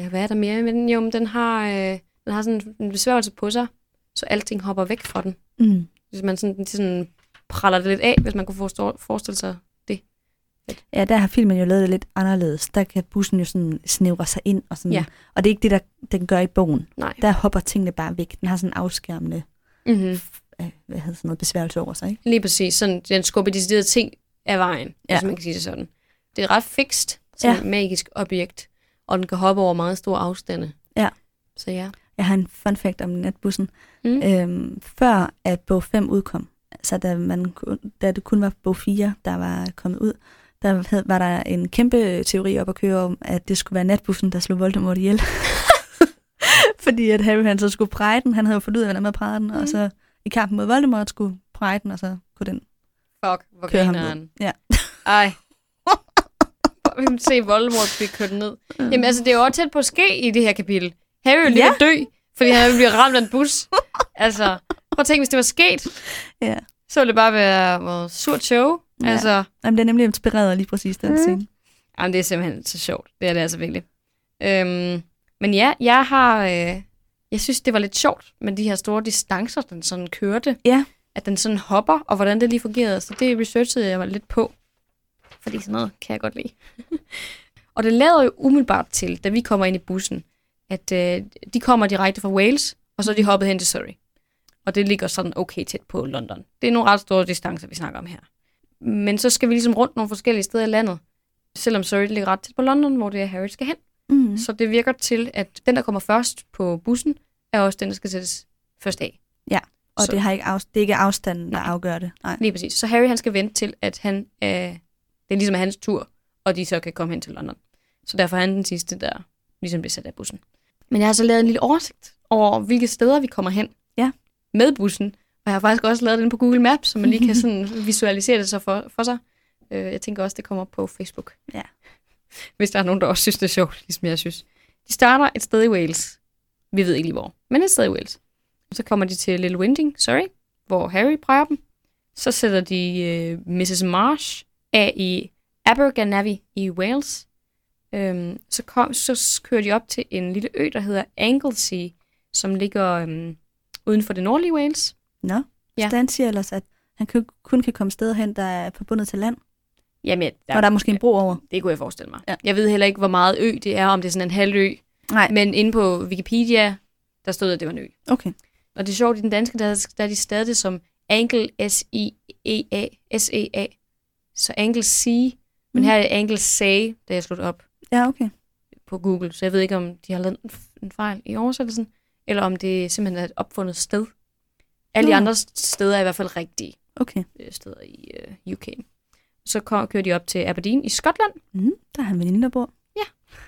Hvad er der mere med den? Jo, den har, øh, den har sådan en besværgelse på sig, så alting hopper væk fra den. Mm. Hvis man sådan, sådan praller det lidt af, hvis man kunne forstå, forestille sig det. Ja, der har filmen jo lavet det lidt anderledes. Der kan bussen jo sådan snævre sig ind. Og, sådan, Ja. og det er ikke det, der den gør i bogen. Nej. Der hopper tingene bare væk. Den har sådan en afskærmende Mm-hmm. hvad hedder sådan noget, besværgelse over sig. Ikke? Lige præcis. Sådan, den skubber deciderede ting af vejen, Ja. hvis man kan sige det sådan. Det er ret fikst, som ja. et magisk objekt, og den kan hoppe over meget store afstande. Ja. Så ja. Jeg har en fun fact om natbussen. Mm. Øhm, før at bog 5 udkom, så da, man, da det kun var bog 4, der var kommet ud, der var der en kæmpe teori op at køre om, at det skulle være natbussen, der slog Voldemort ihjel. Fordi at Harry han så skulle præge den. Han havde jo fundet ud af, hvordan man prægede den, mm. og så i kampen mod Voldemort skulle præge den, og så kunne den Fuck, hvor køre ham ned. Ja. Ej. Se Voldemort blive kørt ned. Jamen altså, det er jo også tæt på ske i det her kapitel. Harry lige Ja. dø, fordi han bliver ramt af en bus. altså, prøv at tænke, hvis det var sket, Ja. så ville det bare være noget surt show. Ja. Altså, Jamen, det er nemlig inspireret af lige præcis den Mm. scene. Jamen, det er simpelthen så sjovt. Det er det altså virkelig. Øhm, men ja, jeg har... Øh, jeg synes, det var lidt sjovt med de her store distancer, den sådan kørte. Ja. At den sådan hopper, og hvordan det lige fungerede. Så det researchede jeg mig lidt på. Fordi sådan noget kan jeg godt lide. og det lader jo umiddelbart til, da vi kommer ind i bussen, at øh, de kommer direkte fra Wales, og så er de hoppet hen til Surrey. Og det ligger sådan okay tæt på London. Det er nogle ret store distancer, vi snakker om her. Men så skal vi ligesom rundt nogle forskellige steder i landet. Selvom Surrey ligger ret tæt på London, hvor det er Harry skal hen. Mm. Så det virker til, at den, der kommer først på bussen, er også den, der skal sættes først af. Og så- det, har ikke af, det er ikke afstanden, der Nej. afgør det. Nej. Lige præcis. Så Harry han skal vente til, at han, øh, det er ligesom hans tur, og de så kan komme hen til London. Så derfor er han den sidste, der ligesom bliver sat af bussen. Men jeg har så lavet en lille oversigt over, hvilke steder vi kommer hen Ja. med bussen. Og jeg har faktisk også lavet den på Google Maps, så man lige kan sådan visualisere det så for, for sig. Øh, jeg tænker også, det kommer op på Facebook. Ja. Hvis der er nogen, der også synes, det er sjovt, ligesom jeg synes. De starter et sted i Wales. Vi ved ikke lige hvor, men et sted i Wales. Så kommer de til Little Winding, sorry, hvor Harry præger dem. Så sætter de øh, Mrs. Marsh af i Abergavenny i Wales. Øhm, så, kom, så kører de op til en lille ø, der hedder Anglesey, som ligger øhm, uden for det nordlige Wales. Nå, Ja. Stan siger ellers, at han kun, kun kan komme steder hen, der er forbundet til land. Jamen, Ja. Og der er måske en bro over. det kunne jeg forestille mig. Ja. Jeg ved heller ikke, hvor meget ø det er, om det er sådan en halv ø. Nej, Men inde på Wikipedia, der stod, at det var en ø. okay. Og det er sjovt, i den danske, der, der er de stadig det som Angle S-I-E-A, S-E-A. Så Angle C, men Mm. her er det Angle Say, da jeg slog op Ja, okay. på Google. Så jeg ved ikke, om de har lavet en en fejl i oversættelsen, eller om det simpelthen er et opfundet sted. Alle de Nå. andre steder er i hvert fald rigtige Okay. øh, steder i øh, UK. Så kom, kører de op til Aberdeen i Skotland, Mm, der er han veninde, der bor.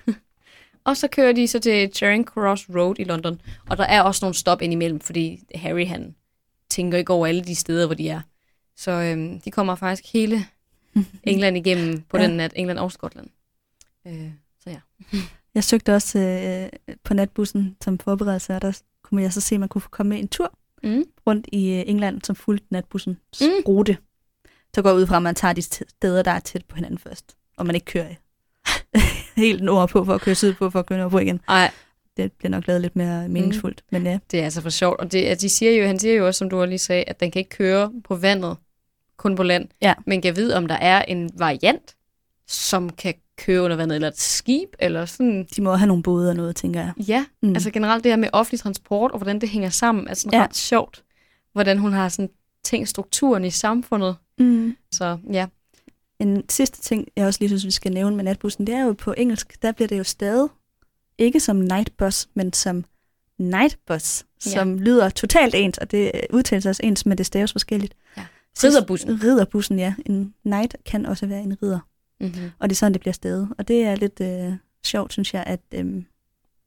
og så kører de så til Charing Cross Road i London. Og der er også nogle stop indimellem, fordi Harry han tænker ikke over alle de steder, hvor de er. Så øhm, de kommer faktisk hele England igennem på Ja. ja. den nat, England og Skotland. Øh, så ja. Jeg søgte også øh, på natbussen som forberedelse, og der kunne jeg så se, at man kunne komme med en tur Mm. rundt i øh, England, som fulgte natbussens Mm. mm. rute. Så går jeg ud fra, at man tager de steder, der er tæt på hinanden først, og man ikke kører helt nordpå for at køre sydpå for at køre nordpå igen. Ej, Det bliver nok lavet lidt mere meningsfuldt, mm. men ja. det er altså for sjovt. Og det, de siger jo, han siger jo også, som du lige sagde, at den kan ikke køre på vandet, kun på land. Ja. Men kan vide, om der er en variant, som kan køre under vandet, eller et skib, eller sådan. De må have nogle både og noget, tænker jeg. Ja, Mm. altså generelt det her med offentlig transport, og hvordan det hænger sammen, er sådan Ja. ret sjovt. Hvordan hun har sådan tænkt strukturen i samfundet. Mm. Så ja, En sidste ting, jeg også lige synes, vi skal nævne med natbussen, det er jo på engelsk, der bliver det jo stadig ikke som nightbus, men som nightbus, Ja. som lyder totalt ens, og det udtales også ens, men det staves forskelligt. Ja. Ridderbussen. Ridderbussen, ja. En night kan også være en ridder, mm-hmm. og det er sådan, det bliver stadig. Og det er lidt øh, sjovt, synes jeg, at øhm,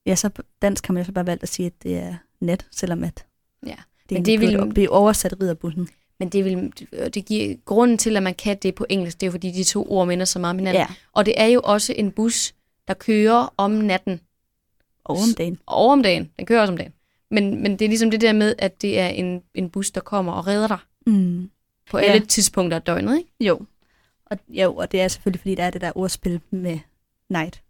ja, så dansk har man jo så bare valgt at sige, at det er net, selvom at Ja. det, Men det vil blive oversat ridderbussen. Men det, vil, det giver grunden til, at man kan det på engelsk, det er jo fordi, de to ord minder så meget om hinanden. Ja, Og det er jo også en bus, der kører om natten. og om dagen. Og om dagen. Den kører også om dagen. Men, men det er ligesom det der med, at det er en, en bus, der kommer og redder dig Mm. på Ja. alle tidspunkter af døgnet. Ikke? Jo. Og, jo, og det er selvfølgelig, fordi der er det der ordspil med night.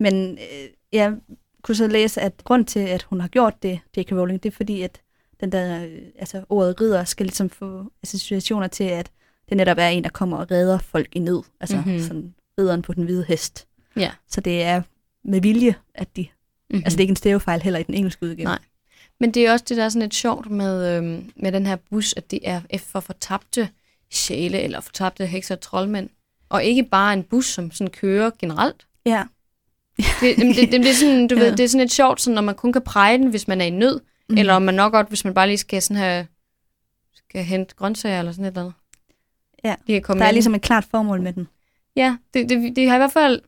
Men øh, jeg kunne så læse, at grund til, at hun har gjort det, J.K. Rowling, det er fordi, at den der, øh, altså ordet ridder skal ligesom få associationer til, at det netop er en, der kommer og redder folk i nød. Altså Mhm. mm-hmm. sådan ridderen på den hvide hest. Ja. Så det er med vilje, at de... Mm-hmm. Mm. Altså det er ikke en stavefejl heller i den engelske udgave. Nej. Men det er også det, der er sådan lidt sjovt med, øhm, med den her bus, at det er for fortabte sjæle, eller fortabte hekser og troldmænd. Og ikke bare en bus, som sådan kører generelt. Ja. Det, det, det, det, er sådan, du Ja. ved, det er sådan lidt sjovt, sådan, når man kun kan præge den, hvis man er i nød, Mm. eller om man nok godt, hvis man bare lige skal sådan have, skal hente grøntsager eller sådan et eller andet. Ja. Kan komme Der er ligesom et klart formål med den. Ja, det, det, det har i hvert fald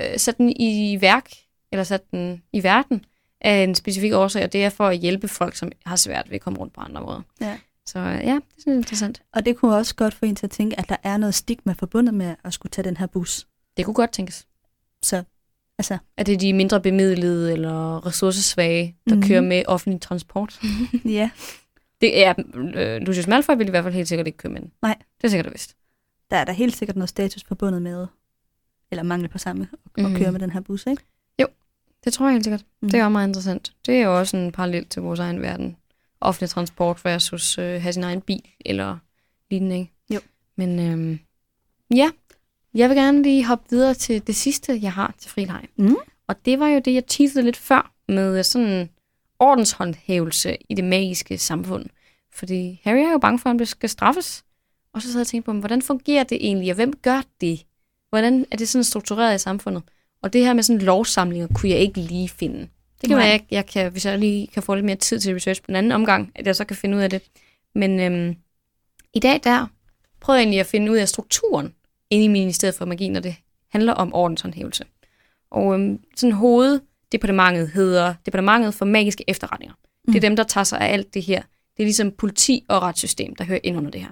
øh, sat den i værk, eller sat den i verden, af en specifik årsag, og det er for at hjælpe folk, som har svært ved at komme rundt på andre måder. Ja. Så ja, det er sådan interessant. Og det kunne også godt få en til at tænke, at der er noget stigma forbundet med at skulle tage den her bus. Det kunne godt tænkes. Så altså, At det er de mindre bemidlede eller ressourcesvage, der Mhm. mm-hmm. kører med offentlig transport. ja, Det er, øh, Lucius Malfoy vil i hvert fald helt sikkert ikke køre med den. Nej. Det er sikkert og vist. der er der helt sikkert noget status forbundet med, eller mangel på samme, at Mhm. køre med den her bus, ikke? Det tror jeg helt sikkert. Mm. Det er jo meget interessant. Det er jo også en parallel til vores egen verden. Offentlig transport versus øh, have sin egen bil eller lignende. Ikke? Jo. Men øhm, ja, jeg vil gerne lige hoppe videre til det sidste, jeg har til frileg. Mm. Og det var jo det, jeg teasede lidt før med sådan ordenshåndhævelse i det magiske samfund. Fordi Harry er jo bange for, at han skal straffes. Og så sad jeg og tænkte på, hvordan fungerer det egentlig, og hvem gør det? Hvordan er det sådan struktureret i samfundet? Og det her med sådan lovsamlinger, kunne jeg ikke lige finde. Det kan Nej. være, jeg, jeg kan, hvis jeg lige kan få lidt mere tid til research på den anden omgang, at jeg så kan finde ud af det. Men øhm, i dag der prøver jeg egentlig at finde ud af strukturen inde i Ministeriet for Magi, når det handler om ordenshåndhævelse. Og øhm, sådan hoveddepartementet hedder Departementet for Magiske Efterretninger. Mm. Det er dem, der tager sig af alt det her. Det er ligesom politi og retssystem, der hører ind under det her.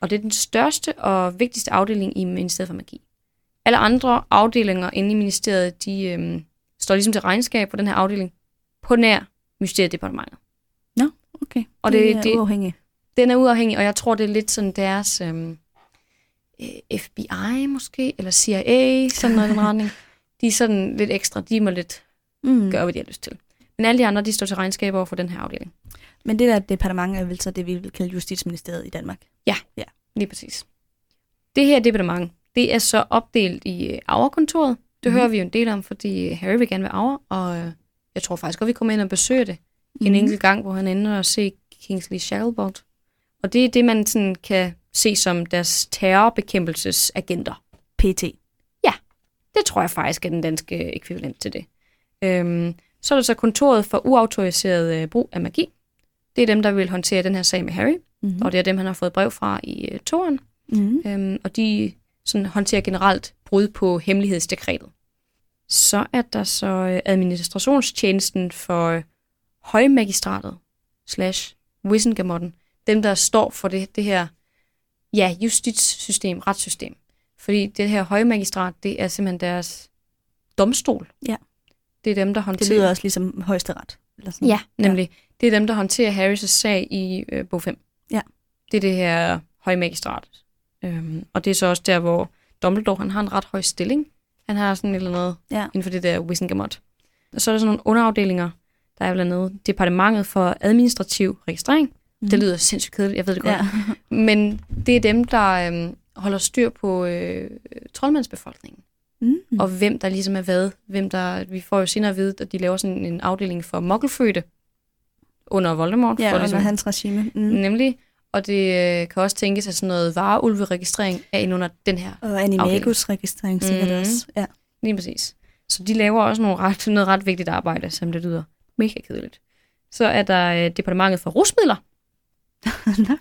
Og det er den største og vigtigste afdeling i Ministeriet for Magi. Alle andre afdelinger inde i ministeriet, de øhm, står ligesom til regnskab på den her afdeling på nær Mysteriedepartementet. Nå, okay. Og det, det- er det- uafhængigt. Den er uafhængig, og jeg tror, det er lidt sådan deres øhm, øh, FBI måske, eller CIA, sådan noget i den retning. De er sådan lidt ekstra, de må lidt Mm. gøre, hvad de har lyst til. Men alle de andre, de står til regnskab over for den her afdeling. Men det der departement er vel så det, vi vil kalde Justitsministeriet i Danmark. Lige præcis. Det her departement, det er så opdelt i øh, Aura-kontoret. Det Mhm. hører vi jo en del om, fordi Harry vil gerne være Aura, og øh, jeg tror faktisk godt, vi kommer ind og besøger det mm. en Mhm. enkelt gang, hvor han ender og se Kingsley Shacklebolt. Og det er det, man sådan kan se som deres terrorbekæmpelsesagenter. PT. Det tror jeg faktisk er den danske ekvivalent til det. Øhm, så er der så kontoret for uautoriseret øh, brug af magi. Det er dem, der vil håndtere den her sag med Harry, Mm-hmm. og det er dem, han har fået brev fra i øh, toren. Mm-hmm. Øhm, og de sådan, håndterer generelt brud på hemmelighedsdekretet. Så er der så øh, administrationstjenesten for øh, højmagistratet slash Wissengamotten. Dem, der står for det, det her ja, justitssystem, retssystem. Fordi det her højmagistrat, det er simpelthen deres domstol. Ja. Det er dem, der Det håndterer... lyder også ligesom højesteret. Eller sådan. Ja, nemlig. Det er dem, der håndterer Harrys sag i øh, bog 5. Ja. Det er det her højmagistrat. Øhm, og det er så også der, hvor Dumbledore han har en ret høj stilling. Han har sådan et eller andet Ja. inden for det der Wissengamot. Og så er der sådan nogle underafdelinger. Der er blandt andet Departementet for Administrativ Registrering. Mm. Det lyder sindssygt kedeligt, jeg ved det godt. Ja. Men det er dem, der øhm, holder styr på øh, troldmandsbefolkningen. Mm. Og hvem der ligesom er hvad. Hvem der, vi får jo senere at vide, at de laver sådan en afdeling for mokkelfødte under Voldemort. ja, for under ligesom, hans regime. Mm. Nemlig. Og det øh, kan også tænkes, at sådan noget vareulveregistrering er inde under den her. Og Animagus registrering sikkert Mhm. også. Ja. Lige præcis. Så de laver også nogle ret, noget ret vigtigt arbejde, som det lyder mega kedeligt. Så er der øh, departementet for rusmidler.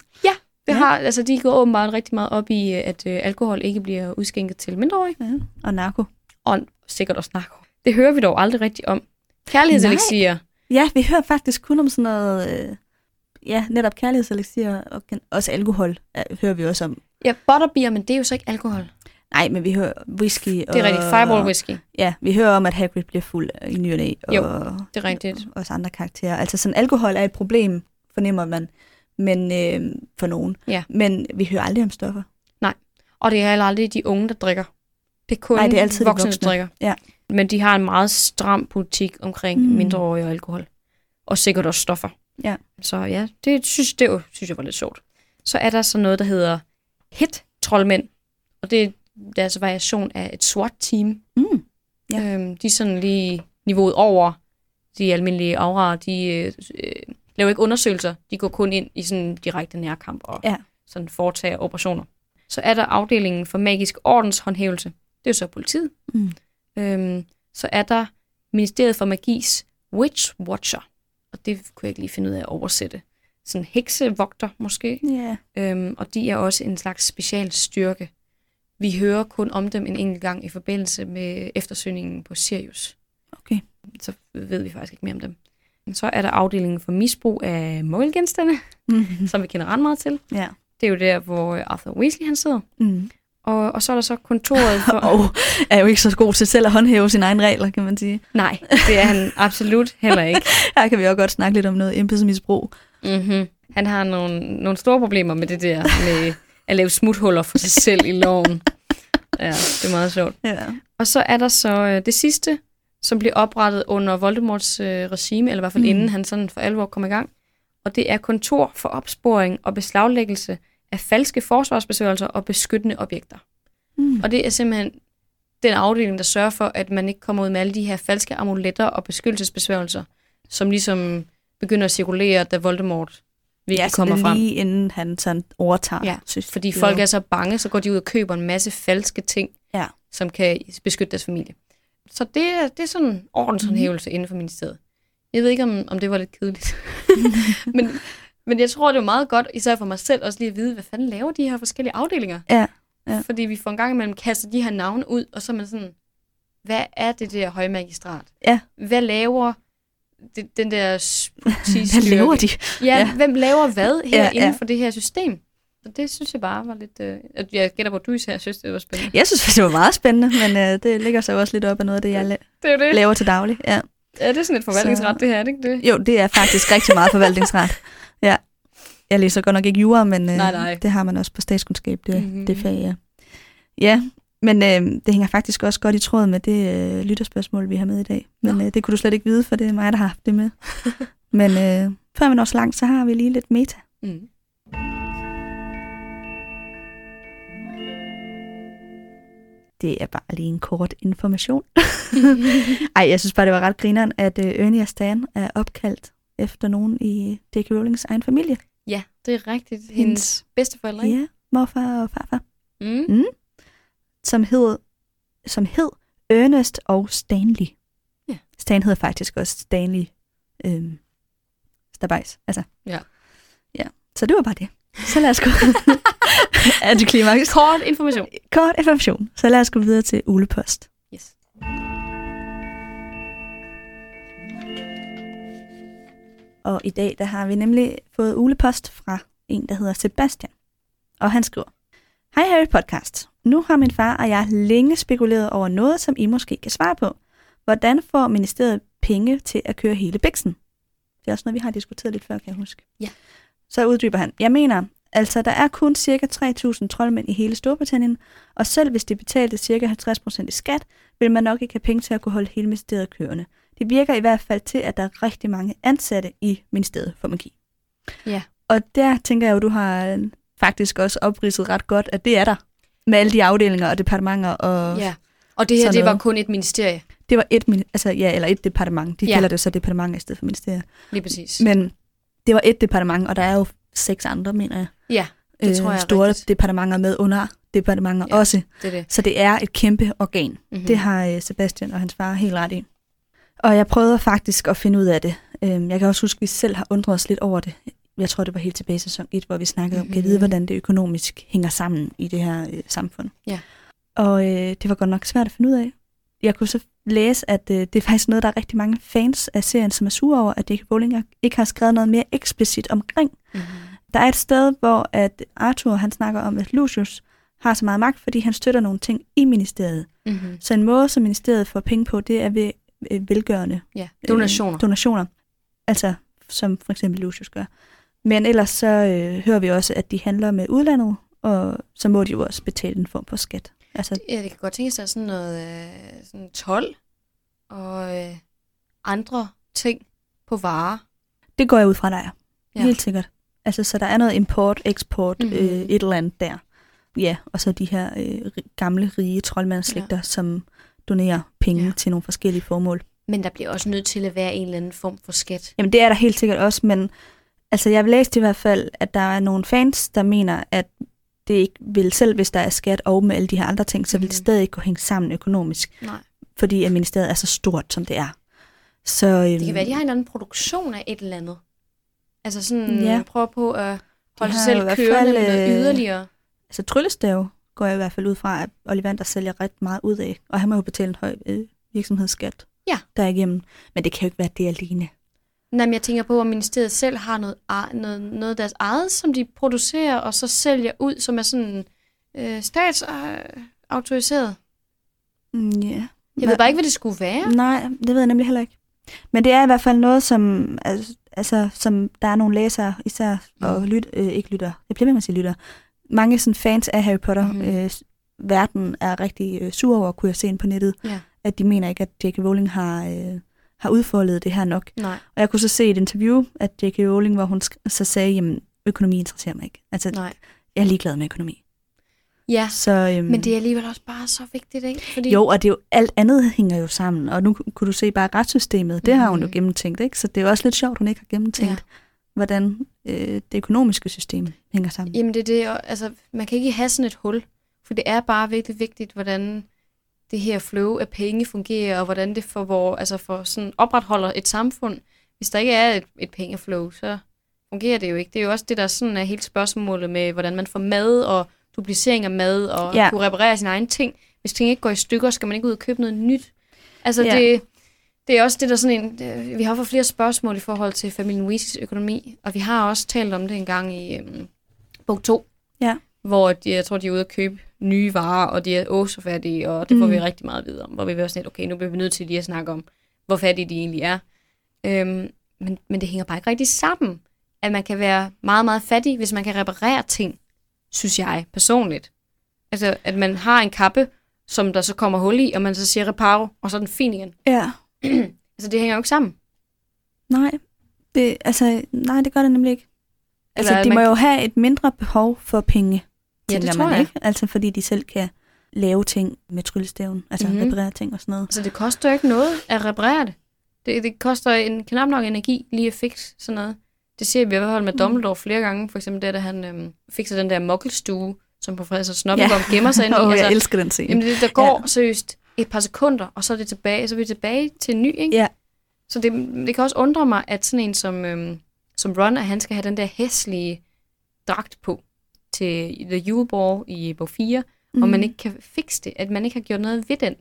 Det Ja. har, altså, de går åbenbart rigtig meget op i, øh, at øh, alkohol ikke bliver udskænket til mindreårige, ja. Og narko. og sikkert også narko. Det hører vi dog aldrig rigtigt om. Kærlighedselixier. Ja, vi hører faktisk kun om sådan noget... Øh, ja, netop kærlighedselixier og også alkohol hører vi også om. Ja, butterbeer, men det er jo så ikke alkohol. Nej, men vi hører whisky. Det er rigtigt. Fireball whisky. Ja, vi hører om, at Hagrid bliver fuld i ny og næ, Jo, og Det er rigtigt. også andre karakterer. Altså sådan, alkohol er et problem, fornemmer man, men øh, for nogen. Ja. Men vi hører aldrig om stoffer. Og det er heller aldrig de unge, der drikker. Det er kun Nej, det er altid de voksne, voksne. der drikker. Ja. Men de har en meget stram politik omkring mm. mindreårige og alkohol. Og sikkert også stoffer. Ja. Så ja, det synes, det jo, synes jeg var lidt sjovt. Så er der så noget, der hedder hit-troldmænd. Og det er deres variation af et SWAT-team. Mm. Ja. Øhm, de er sådan lige niveauet over de almindelige auraer. De øh, øh, laver ikke undersøgelser. De går kun ind i sådan direkte nærkamp og Ja. sådan foretager operationer. Så er der afdelingen for magisk ordenshåndhævelse. Det er jo så politiet. Mm. Øhm, så er der Ministeriet for Magis Witch Watcher. Og det kunne jeg ikke lige finde ud af at oversætte. Sådan heksevogter måske. Ja. Øhm, og de er også en slags specialstyrke. Vi hører kun om dem en enkelt gang i forbindelse med eftersøgningen på Sirius. Okay. Så ved vi faktisk ikke mere om dem. Så er der afdelingen for misbrug af møgelgenstande, Mm. som vi kender ret meget til. ja. Det er jo der, hvor Arthur Weasley han sidder. Mm. Og, og så er der så kontoret for... Og er jo ikke så god til selv at håndhæve sine egne regler, kan man sige. Nej, det er han absolut heller ikke. Her kan vi også godt snakke lidt om noget embedsmisbrug. Mm-hmm. Han har nogle, nogle store problemer med det der med at lave smuthuller for sig selv i loven. Ja, det er meget sjovt. Ja. Og så er der så øh, det sidste, som blev oprettet under Voldemorts øh, regime, eller i hvert fald mm. inden han sådan for alvor kom i gang. Og det er kontor for opsporing og beslaglæggelse af falske forsvarsbesværgelser og beskyttende objekter. Mm. Og det er simpelthen den afdeling, der sørger for, at man ikke kommer ud med alle de her falske amuletter og beskyttelsesbesværgelser, som ligesom begynder at cirkulere, da Voldemort virkelig Ja, kommer er frem. lige inden han sådan overtager. Ja, synes, Fordi folk er så bange, så går de ud og køber en masse falske ting, Ja. som kan beskytte deres familie. Så det er, det er sådan en ordenshåndhævelse mm. inden for ministeriet. Jeg ved ikke, om, om det var lidt kedeligt. men, men jeg tror, det er meget godt, især for mig selv, også lige at vide, hvad fanden laver de her forskellige afdelinger? Ja, ja. Fordi vi får en gang imellem kastet de her navne ud, og så er man sådan, hvad er det der højmagistrat? Ja. Hvad laver det, den der s- Hvad politistyrke? laver de? Ja, Ja. hvem laver hvad her Ja, ja, ja. inden for det her system? Så det synes jeg bare var lidt... Øh, jeg gætter på, at du især synes, det var spændende. Jeg synes, det var meget spændende, men øh, det ligger så også lidt op af noget af det, jeg la- Det er det. laver til daglig. Ja. Ja, det er sådan et forvaltningsret, Så- det her, er det ikke det? Jo, det er faktisk rigtig meget forvaltningsret. Ja. Jeg læser godt nok ikke jura, men øh, Nej, nej. det har man også på statskundskab, det, Mhm. mm-hmm. det fag, ja. Ja, men øh, det hænger faktisk også godt i tråd med det øh, lytterspørgsmål, vi har med i dag. Men øh, det kunne du slet ikke vide, for det er mig, der har haft det med. men øh, før vi når så langt, så har vi lige lidt meta. Mm. Det er bare lige en kort information. Ej, jeg synes bare, det var ret grineren, at øh, Ernie og Stan er opkaldt efter nogen i J.K. Rowlings egen familie. Ja, det er rigtigt. Hendes, Hendes bedsteforældre, ikke? Ja, morfar og farfar. Mm. som hed, som hed Ernest og Stanley. Ja. Stan hedder faktisk også Stanley øhm, Stabajs. Altså. Ja. ja. Så det var bare det. Så lad os gå. Antiklimaks. Kort information. Kort information. Så lad os gå videre til Ule Og i dag der har vi nemlig fået ulepost fra en, der hedder Sebastian. Og han skriver, Hej Harry Podcast. Nu har min far og jeg længe spekuleret over noget, som I måske kan svare på. Hvordan får ministeriet penge til at køre hele bæksen? Det er også noget, vi har diskuteret lidt før, kan jeg huske. Ja. Så uddyber han. Jeg mener, altså der er kun cirka 3.000 troldmænd i hele Storbritannien, og selv hvis de betalte cirka 50% i skat, vil man nok ikke have penge til at kunne holde hele ministeriet kørende. Det virker i hvert fald til, at der er rigtig mange ansatte i ministeriet for magi. Ja. Og der tænker jeg jo, du har øh, faktisk også opridset ret godt, at det er der. Med alle de afdelinger og departementer. Og Ja. Og det her, det var kun et ministerie. Det var et, altså, ja, eller et departement. De Ja. kalder det så departementer i stedet for ministeriet. Lige præcis. Men det var et departement, og der er jo seks andre, mener jeg. Ja, det tror jeg store rigtigt. departementer med under departementer Ja. også. det er det. Så det er et kæmpe organ. Mm-hmm. Mm. Det har øh, Sebastian og hans far helt ret i. Og jeg prøvede faktisk at finde ud af det. Øhm, Jeg kan også huske, at vi selv har undret os lidt over det. Jeg tror, det var helt tilbage i sæson 1, hvor vi snakkede om, kan vide, Mhm. hvordan det økonomisk hænger sammen i det her øh, samfund. Ja. Og øh, det var godt nok svært at finde ud af. Jeg kunne så læse, at øh, det er faktisk noget, der er rigtig mange fans af serien, som er sure over, at J.K. Rowling ikke har skrevet noget mere eksplicit omkring. Mm-hmm. Der er et sted, hvor at Arthur han snakker om, at Lucius har så meget magt, fordi han støtter nogle ting i ministeriet. Mm-hmm. Så en måde, som ministeriet får penge på, det er ved velgørende Ja, donationer. Øh, donationer. Altså, som for eksempel Lucius gør. Men ellers så øh, hører vi også, at de handler med udlandet, og så må de jo også betale en form for skat. Altså, Ja, det kan godt tænke sig sådan noget øh, sådan 12 og øh, andre ting på varer. det går jeg ud fra, der er. Ja. Helt sikkert. Altså, så der er noget import, eksport, Mhm. mm-hmm. øh, et eller andet der. Ja, og så de her øh, gamle, rige troldmandsslægter, ja. som donerer penge Ja. til nogle forskellige formål. Men der bliver også nødt til at være en eller anden form for skat. Jamen det er der helt sikkert også, men altså jeg har læst i hvert fald, at der er nogle fans, der mener, at det ikke vil, selv hvis der er skat og med alle de her andre ting, så vil det Mhm. stadig ikke kunne hænge sammen økonomisk, Nej. fordi at ministeriet er så stort, som det er. Så, øhm, Det kan være, at de har en eller anden produktion af et eller andet. Altså sådan, Ja. ja. prøve på at holde sig selv kørende fald, med noget øh, yderligere. Altså tryllestav går jeg i hvert fald ud fra, at Ollivander sælger ret meget ud af, og han må jo betale en høj øh, virksomhedsskat Ja. derigennem. Men det kan jo ikke være det alene. Nej, men jeg tænker på, om ministeriet selv har noget, noget, noget af deres eget, som de producerer, og så sælger ud, som er sådan øh, statsautoriseret. Mm, ja. Jeg ved bare ikke, hvad det skulle være. Nej, det ved jeg nemlig heller ikke. Men det er i hvert fald noget, som, altså, altså, som der er nogle læsere, især, og Mm. lyt, øh, ikke lytter, jeg bliver med at sige lytter, mange sådan fans af Harry Potter, mm. øh, verden er rigtig øh, sur over, kunne jeg se ind på nettet, Ja. at de mener ikke, at J.K. Rowling har, øh, har udfoldet det her nok. Nej. Og jeg kunne så se et interview af J.K. Rowling, hvor hun så sagde, jamen, økonomi interesserer mig ikke. Altså, Nej. jeg er ligeglad med økonomi. Ja, Så, øhm, men det er alligevel også bare så vigtigt, ikke? Fordi, Jo, og det er jo, alt andet hænger jo sammen. Og nu kunne du se bare retssystemet, det har hun jo gennemtænkt, ikke? Så det er jo også lidt sjovt, hun ikke har gennemtænkt, Ja. Hvordan øh, det økonomiske system hænger sammen. Jamen det er det, og, altså, man kan ikke have sådan et hul, for det er bare virkelig vigtigt, hvordan det her flow af penge fungerer, og hvordan det for, hvor, altså for sådan opretholder et samfund. Hvis der ikke er et, et pengeflow, så fungerer det jo ikke. Det er jo også det, der sådan er helt spørgsmålet med, hvordan man får mad og duplicering af mad, og ja. Ja. kunne reparere sine egne ting. Hvis ting ikke går i stykker, skal man ikke ud og købe noget nyt. Altså, Ja. det, det er også det, der sådan en... det- Vi har fået flere spørgsmål i forhold til familien Weezys økonomi, og vi har også talt om det en gang i øhm, bog 2, Ja. hvor de, jeg tror, de er ude at købe nye varer, og de er åh så fattige, og det får Mm. vi rigtig meget at vide om, hvor vi vil sådan lidt, okay, nu bliver vi nødt til lige at snakke om, hvor fattige de egentlig er. Øhm, men, men det hænger bare ikke rigtig sammen, at man kan være meget, meget fattig, hvis man kan reparere ting, synes jeg personligt. Altså, at man har en kappe, som der så kommer hul i, og man så siger reparo, og så er den fin igen. Ja. Altså, det hænger jo ikke sammen. Nej, det, altså, nej, det gør det nemlig ikke. Altså, Eller de må kan- jo have et mindre behov for penge, Ja, det tror man, jeg. ikke? Altså, fordi de selv kan lave ting med tryllestaven, altså Mhm. mm-hmm. reparere ting og sådan noget. Altså, det koster jo ikke noget at reparere det. Det, det koster en knap nok energi lige at fikse sådan noget. Det ser vi i hvert fald med Mm. Dumbledore flere gange. For eksempel det, da han øhm, fikser den der mokkelstue, som professor Snobbegom ja. gemmer sig ind i. Åh, altså, jeg elsker den scene. jamen, det, der går ja. seriøst et par sekunder, og så er det tilbage, så er vi tilbage til en ny, ikke? Ja. Så det, det kan også undre mig, at sådan en som, øhm, som Ron, at han skal have den der hæslige dragt på til The Yule i bog 4, mm. og man ikke kan fikse det, at man ikke har gjort noget ved den.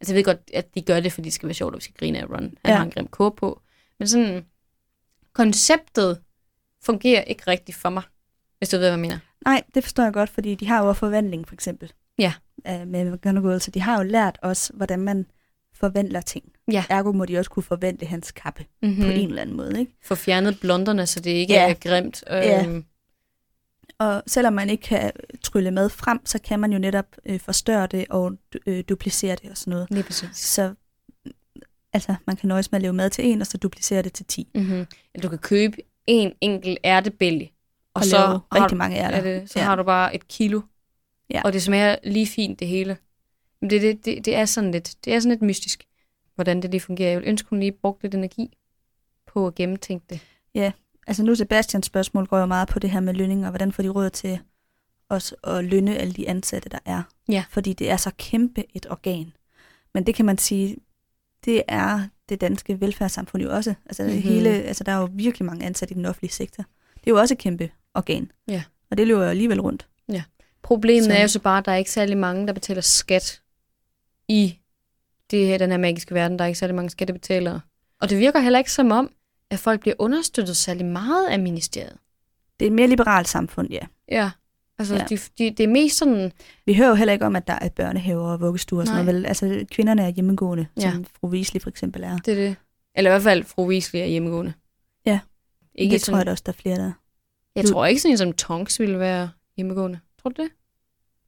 Altså jeg ved godt, at de gør det, fordi det skal være sjovt, og vi skal grine af Ron. Han ja. Har en grim kåbe på. Men sådan, konceptet fungerer ikke rigtigt for mig, hvis du ved, hvad jeg mener. Nej, det forstår jeg godt, fordi de har jo forvandling, for eksempel. Ja. Øh, med McGonagall, så de har jo lært os, hvordan man forvandler ting. Ja. Ergo må de også kunne forvandle hans kappe Mm-hmm. mm. på en eller anden måde, ikke? Få fjernet blonderne, så det ikke Ja. er grimt. Ja. Øhm, Og selvom man ikke kan trylle mad frem, så kan man jo netop øh, forstørre det og øh, duplicere det og sådan noget. Lige præcis. Så altså, man kan nøjes med at lave mad til en, og så duplicere det til 10. Mm-hmm. Du kan købe en enkelt ærtebælge, og, Og så, har, rigtig du- mange ærter. er det, så Ja. har du bare et kilo. Ja. Og det smager lige fint, det hele. Men det, det, det, det, er sådan lidt, det er sådan lidt mystisk, hvordan det lige fungerer. Jeg vil ønske, hun lige brugte lidt energi på at gennemtænke det. Altså nu Sebastians spørgsmål går jo meget på det her med lønning, og hvordan får de råd til os at lønne alle de ansatte, der er. Ja. Fordi det er så kæmpe et organ. Men det kan man sige, det er det danske velfærdssamfund jo også. Altså, Mhm. mm-hmm. hele, altså der er jo virkelig mange ansatte i den offentlige sektor. Det er jo også et kæmpe organ. Ja. Og det løber jo alligevel rundt. Problemet Så- er jo så bare, at der er ikke særlig mange, der betaler skat i det her, den her magiske verden. Der er ikke særlig mange skattebetalere. Og det virker heller ikke som om, at folk bliver understøttet særlig meget af ministeriet. Det er et mere liberalt samfund, ja. Ja, altså ja. De, de, det er mest sådan, Vi hører jo heller ikke om, at der er børnehaver og vuggestuer og sådan noget. Vel? Altså, kvinderne er hjemmegående, Ja. ja. som fru Weasley for eksempel er. det er det. Eller i hvert fald fru Weasley er hjemmegående. Ja. Ikke det sådan, tror jeg da også, der er flere, der jeg tror ikke sådan en som Tonks ville være hjemmegående. Tror du det?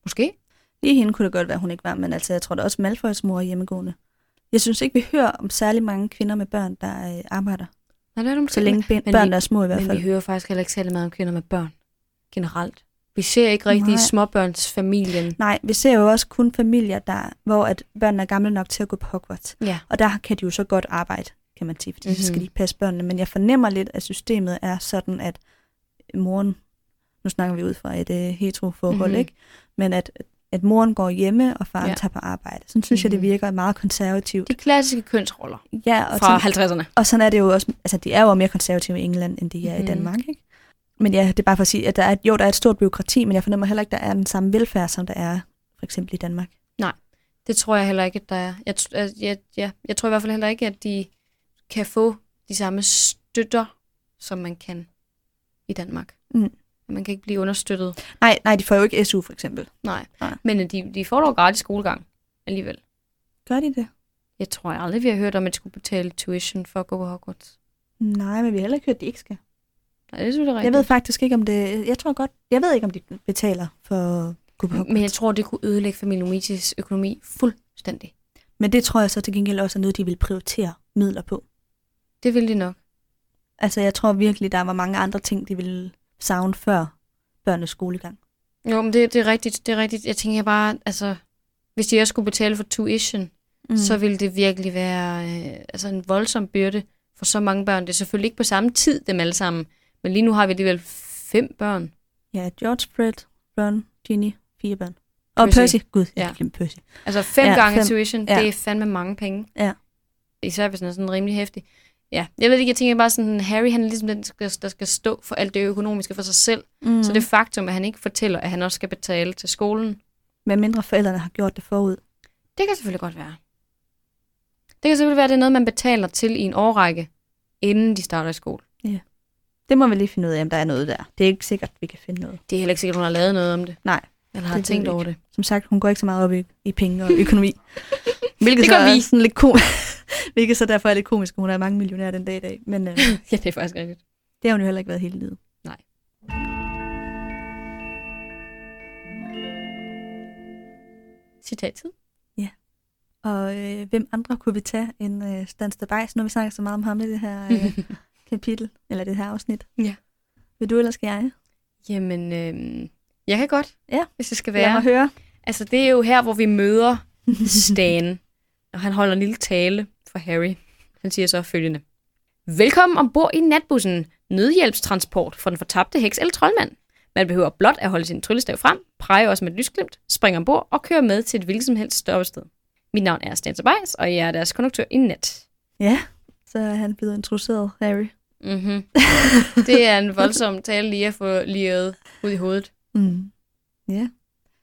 Måske. Lige hende kunne det godt være, hun ikke var, men altså, jeg tror da også, Malfoys mor er hjemmegående. Jeg synes ikke, vi hører om særlig mange kvinder med børn, der øh, arbejder. Nej, det er måske. Så længe ben, men børn, vi- er små i hvert Men fald. vi hører faktisk heller ikke særlig meget om kvinder med børn. Generelt. Vi ser ikke rigtig småbørnsfamilien. Nej, vi ser jo også kun familier, der, hvor at børnene er gamle nok til at gå på Hogwarts. Ja. Og der kan de jo så godt arbejde, kan man sige, fordi mm-hmm. så skal Mhm. de passe børnene. Men jeg fornemmer lidt, at systemet er sådan, at moren, nu snakker vi ud fra et uh, hetero-forhold, Mhm. mm-hmm. ikke? Men at, at moren går hjemme, og faren Ja. tager på arbejde. Sådan synes mm-hmm. jeg, Mhm. det virker meget konservativt. De klassiske kønsroller Ja, og fra sådan, 50'erne. Og sådan er det jo også, altså de er jo mere konservative i England, end de er Mhm. i Danmark, ikke? Men ja, det er bare for at sige, at der er, jo, der er et stort byråkrati, men jeg fornemmer heller ikke, der er den samme velfærd, som der er for eksempel i Danmark. Det tror jeg heller ikke, at der er. Jeg, tr- jeg, jeg, jeg tror i hvert fald heller ikke, at de kan få de samme støtter, som man kan i Danmark. Mm. Man kan ikke blive understøttet. Nej, nej, de får jo ikke SU for eksempel. Nej. Nej. Men øh, de, de får dog gratis skolegang alligevel. Gør de det? Jeg tror aldrig, vi har hørt om, at de skulle betale tuition for at gå på Hogwarts. Nej, men vi har heller ikke hørt, at de ikke skal. Nej, det synes jeg Jeg ved faktisk ikke, om det... Jeg tror godt... Jeg ved ikke, om de betaler for at gå på Hogwarts. Men jeg tror, det kunne ødelægge familien Luigi's økonomi fuldstændig. Men det tror jeg så til gengæld også er noget, de vil prioritere midler på. Det vil de nok. Altså, jeg tror virkelig, der var mange andre ting, de ville savne før børnenes skolegang. Jo, men det, det er rigtigt. Det er rigtigt. Jeg tænker bare, altså, hvis de også skulle betale for tuition, mm. så ville det virkelig være øh, altså en voldsom byrde for så mange børn. Det er selvfølgelig ikke på samme tid, dem alle sammen. Men lige nu har vi alligevel fem børn. Ja, George, Fred, Ron, Ginny, fire børn. Og Percy. Percy. Gud, jeg Ja. ja. glemte Percy. Altså fem Ja, gange fem. tuition, Ja. det er fandme mange penge. Ja. Især hvis den er sådan rimelig hæftig. Ja, jeg ved ikke, jeg tænker bare sådan, Harry han er ligesom den, der skal, stå for alt det økonomiske for sig selv. Mm. Så det faktum, at han ikke fortæller, at han også skal betale til skolen, Med mindre forældrene har gjort det forud. det kan selvfølgelig godt være. Det kan selvfølgelig være, at det er noget, man betaler til i en årrække, inden de starter i skole. Det må vi lige finde ud af, om der er noget der. Det er ikke sikkert, vi kan finde noget. Det er heller ikke sikkert, hun har lavet noget om det. Nej, Eller har Det tænkt over det. som sagt, hun går ikke så meget op i, i penge og økonomi. Hvilket Det så gør er vi. sådan lidt kom Hvilket så derfor er lidt komisk, at hun er mange millionær den dag i dag. Men øh, ja, det er faktisk rigtigt. det har hun jo heller ikke været hele livet. Citat-tid. Og øh, hvem andre kunne vi tage end øh, Stan Stabajs? Nu har vi snakket så meget om ham i det her øh, kapitel, eller det her afsnit. Ja. Vil du, eller skal jeg? Jamen, øh, jeg kan godt, Ja. hvis det skal være. mig høre. Altså, det er jo her, hvor vi møder Stan, og han holder en lille tale for Harry. Han siger så følgende. Velkommen ombord i natbussen. Nødhjælpstransport for den fortabte heks eller troldmand. Man behøver blot at holde sin tryllestav frem, præge også med et lysglimt, springe ombord og køre med til et hvilket som helst stoppested. Mit navn er Stan Tobias, og jeg er deres konduktør i nat. Ja, så er han blevet introduceret, Harry. Mm-hmm. Det er en voldsom tale lige at få liret ud i hovedet. Mm. Ja,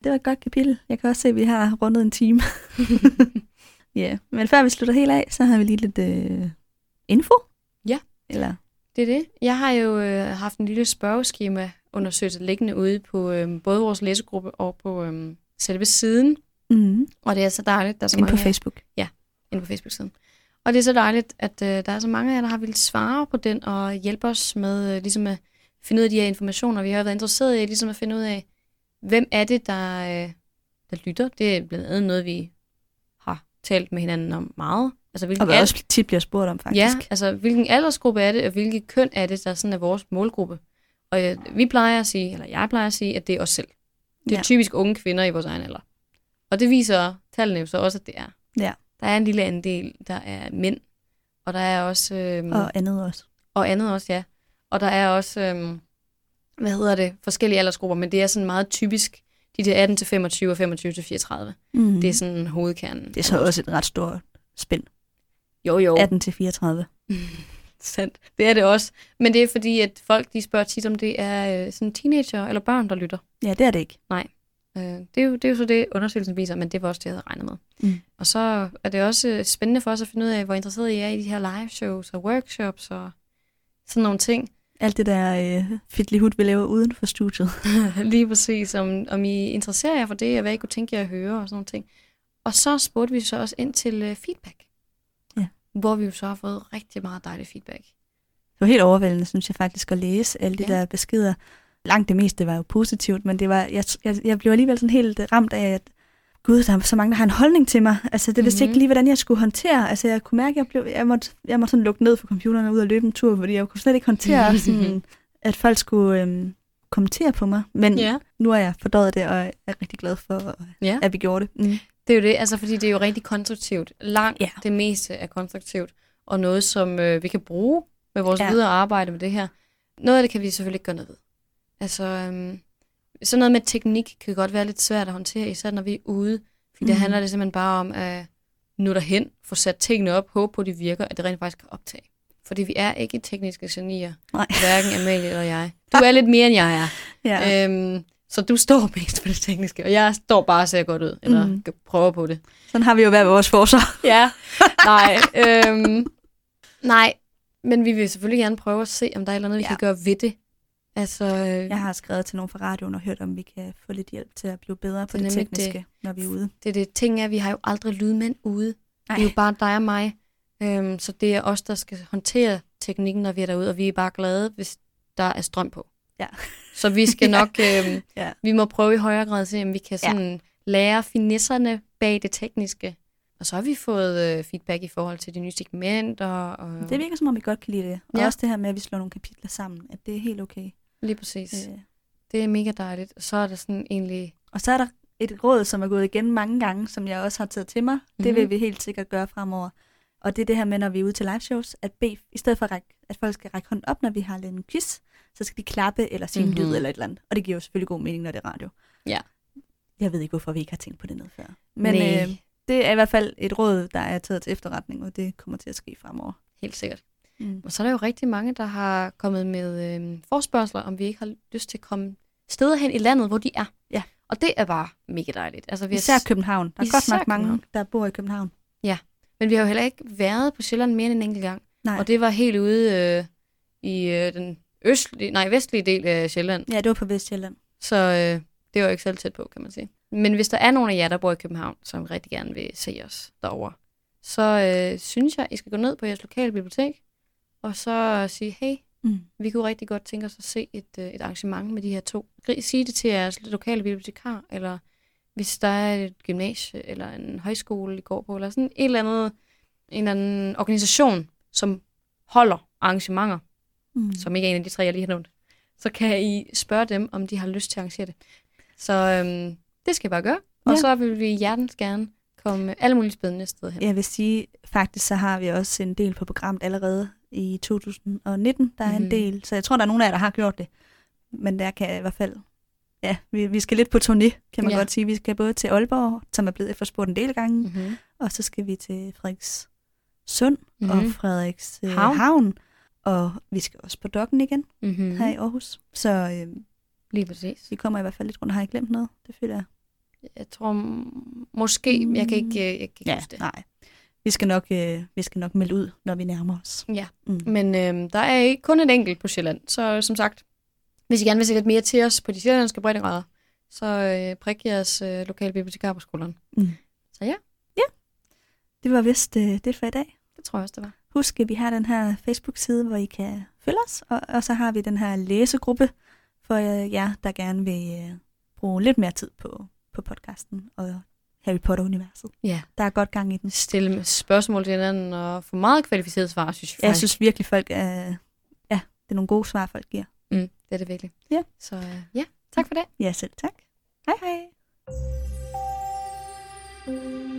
det var et godt kapitel. Jeg kan også se, at vi har rundet en time. ja, men før vi slutter helt af, så har vi lige lidt øh, info. Ja. Eller, Det er det. Jeg har jo øh, haft en lille spørgeskema undersøgelse liggende ude på øh, både vores læsegruppe og på øh, selve siden. mm, Og det er så dejligt, der er så inde mange på Facebook. inde på Facebook-siden. Og det er så dejligt, at øh, der er så mange af jer, der har ville svare på den og hjælpe os med øh, ligesom at finde ud af de her informationer. Vi har været interesseret i ligesom at finde ud af, hvem er det, der, øh, der lytter. Det er blandt andet noget, vi talt med hinanden om meget. Altså, hvilken Og hvad også tit bliver spurgt om, faktisk. Ja, altså hvilken aldersgruppe er det, og hvilket køn er det, der sådan er vores målgruppe. Og øh, vi plejer at sige, eller jeg plejer at sige, at det er os selv. Det er ja. typisk unge kvinder i vores egen alder. Og det viser tallene jo så også, at det er. Ja. Der er en lille andel, der er mænd, og der er også... Øhm, Og andet også. og andet også, ja. Og der er også, øhm, hvad hedder det, forskellige aldersgrupper, men det er sådan meget typisk, de der 18 til 25 og 25 til 34. Mm. Det er sådan hovedkernen. det er så også et ret stort spænd. Jo, jo. 18 til 34. Sandt. Det er det også. Men det er fordi, at folk de spørger tit, om det er øh, sådan teenager eller børn, der lytter. Ja, det er det ikke. Øh, det, er jo, det er jo så det, undersøgelsen viser, men det var også det, jeg havde regnet med. Mm. Og så er det også øh, spændende for os at finde ud af, hvor interesseret I er i de her live shows og workshops og sådan nogle ting. Alt det der øh, fidlihut, vi laver uden for studiet. Lige præcis, om, om I interesserer jer for det, og hvad I kunne tænke jer at høre og sådan nogle ting. Og så spurgte vi så også ind til øh, feedback. Ja. Hvor vi jo så har fået rigtig meget dejlig feedback. Det var helt overvældende, synes jeg faktisk, at læse alle de Ja. der beskeder. Langt det meste var jo positivt, men det var, jeg, jeg, jeg blev alligevel sådan helt ramt af, at gud, der er så mange, der har en holdning til mig. Altså, det vidste Mhm. ikke lige, hvordan jeg skulle håndtere. Altså, jeg kunne mærke, at jeg, blev, jeg, måtte, jeg måtte sådan lukke ned for computeren og ud og løbe en tur, fordi jeg kunne slet ikke håndtere, sådan, at folk skulle øhm, kommentere på mig. Men Ja. nu er jeg fordøjet det, og er rigtig glad for, ja. at vi gjorde det. Mm. Det er jo det, altså fordi det er jo rigtig konstruktivt. Langt Ja. det meste er konstruktivt, og noget, som øh, vi kan bruge med vores ja. videre arbejde med det her. Noget af det kan vi selvfølgelig ikke gøre noget ved. Altså, øhm, sådan noget med teknik kan godt være lidt svært at håndtere, især når vi er ude. Fordi mm. Der handler det simpelthen bare om at nå derhen, få sat tingene op, håbe på, at de virker, at det rent faktisk kan optage. Fordi vi er ikke tekniske genier, Nej. hverken Amalie eller jeg. Du er lidt mere, end jeg er. Ja. Øhm, så du står mest på det tekniske, og jeg står bare og ser godt ud, eller mm. prøver på det. Sådan har vi jo hver vores forsvar. Ja, nej. Øhm, nej, men vi vil selvfølgelig gerne prøve at se, om der er et eller andet, vi Ja. kan gøre ved det. Altså, øh, Jeg har skrevet til nogen fra radioen og hørt, om vi kan få lidt hjælp til at blive bedre på Det tekniske, det. når vi er ude. det er det ting er, vi har jo aldrig lydmænd ude. Nej. Det er jo bare dig og mig. Øhm, så det er os, der skal håndtere teknikken, når vi er derude, og vi er bare glade, hvis der er strøm på. Ja. Så vi skal Ja. nok, øhm, Ja. vi må prøve i højere grad at se, om vi kan Ja. sådan lære finesserne bag det tekniske. Og så har vi fået øh, feedback i forhold til de nye segmenter. Og, Det virker som om, vi godt kan lide det. Og Ja. også det her med, at vi slår nogle kapitler sammen, at det er helt okay. Lige præcis. Øh. Det er mega dejligt. Og så er det sådan egentlig... Og så er der et råd, som er gået igen mange gange, som jeg også har taget til mig. Mm-hmm. Det vil Mhm. vi helt sikkert gøre fremover. Og det er det her med, når vi er ude til live shows, at bede, i stedet for at, række, at folk skal række hånden op, når vi har lavet en quiz, så skal de klappe eller sige mm-hmm. en Mhm. lyd eller et eller andet. Og det giver jo selvfølgelig god mening, når det er radio. Ja. Jeg ved ikke, hvorfor vi ikke har tænkt på det noget før. Men øh, det er i hvert fald et råd, der er taget til efterretning, og det kommer til at ske fremover. Helt sikkert. Mm. Og så er der jo rigtig mange, der har kommet med øh, forspørgseler, om vi ikke har lyst til at komme steder hen i landet, hvor de er. Ja. Og det er bare mega dejligt. Altså, vi har Især s- København. Der er Især godt nok mange, København. der bor i København. Men vi har jo heller ikke været på Sjælland mere end en enkelt gang. Nej. Og det var helt ude øh, i øh, den østlige, nej, vestlige del af Sjælland. Ja, det var på Vestjylland. Så øh, det var jo ikke selv tæt på, kan man sige. Men hvis der er nogen af jer, der bor i København, som rigtig gerne vil se os derovre, så øh, synes jeg, I skal gå ned på jeres lokale bibliotek, og så sige, hey, Mm. vi kunne rigtig godt tænke os at se et, øh, et arrangement med de her to. Sig det til jeres lokale bibliotekar, eller hvis der er et gymnasie, eller en højskole, I går på, eller sådan et eller andet, en eller anden organisation, som holder arrangementer, Mm. som ikke er en af de tre, jeg lige har nævnt, så kan I spørge dem, om de har lyst til at arrangere det. Så øhm, det skal I bare gøre. Og Ja. så vil vi hjertens gerne komme alle mulige spændende steder hen. Jeg vil sige, faktisk så har vi også en del på programmet allerede i 2019. Der er Mhm. en del, så jeg tror, der er nogen af jer, der har gjort det. Men der kan i hvert fald... Ja, vi, vi skal lidt på turné, kan man Ja. ja. godt sige. Vi skal både til Aalborg, som er blevet efterspurgt en del gange, mm. Mm-hmm. og så skal vi til Frederiks Sund Mhm. og Frederiks øh, Havn. Havn. Og vi skal også på Dokken igen Mm-hmm. mm. her i Aarhus. Så øh, Lige præcis. vi kommer i hvert fald lidt rundt. Har jeg glemt noget? Det føler jeg. Jeg tror måske, jeg kan ikke, øh, jeg kan ikke huske det. nej. Vi skal, nok, øh, vi skal nok melde ud, når vi nærmer os. Ja. Mm. Men øh, der er ikke kun et enkelt på Sjælland, så som sagt, hvis I gerne vil se lidt mere til os på de sjællandske breddegrader, så øh, prik jeres øh, lokale bibliotekar på skolen. Mm. Så ja, Det var vist øh, det for i dag. det tror jeg også, det var. Husk, at vi har den her Facebook-side, hvor I kan følge os, og, og så har vi den her læsegruppe for øh, jer, der gerne vil øh, bruge lidt mere tid på, på podcasten og Harry Potter-universet. Ja. Der er godt gang i den. Stille med spørgsmål til hinanden og få meget kvalificerede svar, synes jeg faktisk. Jeg synes virkelig, folk er... Ja, det er nogle gode svar, folk giver. Mm, det er det virkelig. Ja. Så øh, ja, tak for det. Ja, selv tak. Hej hej. Thank you.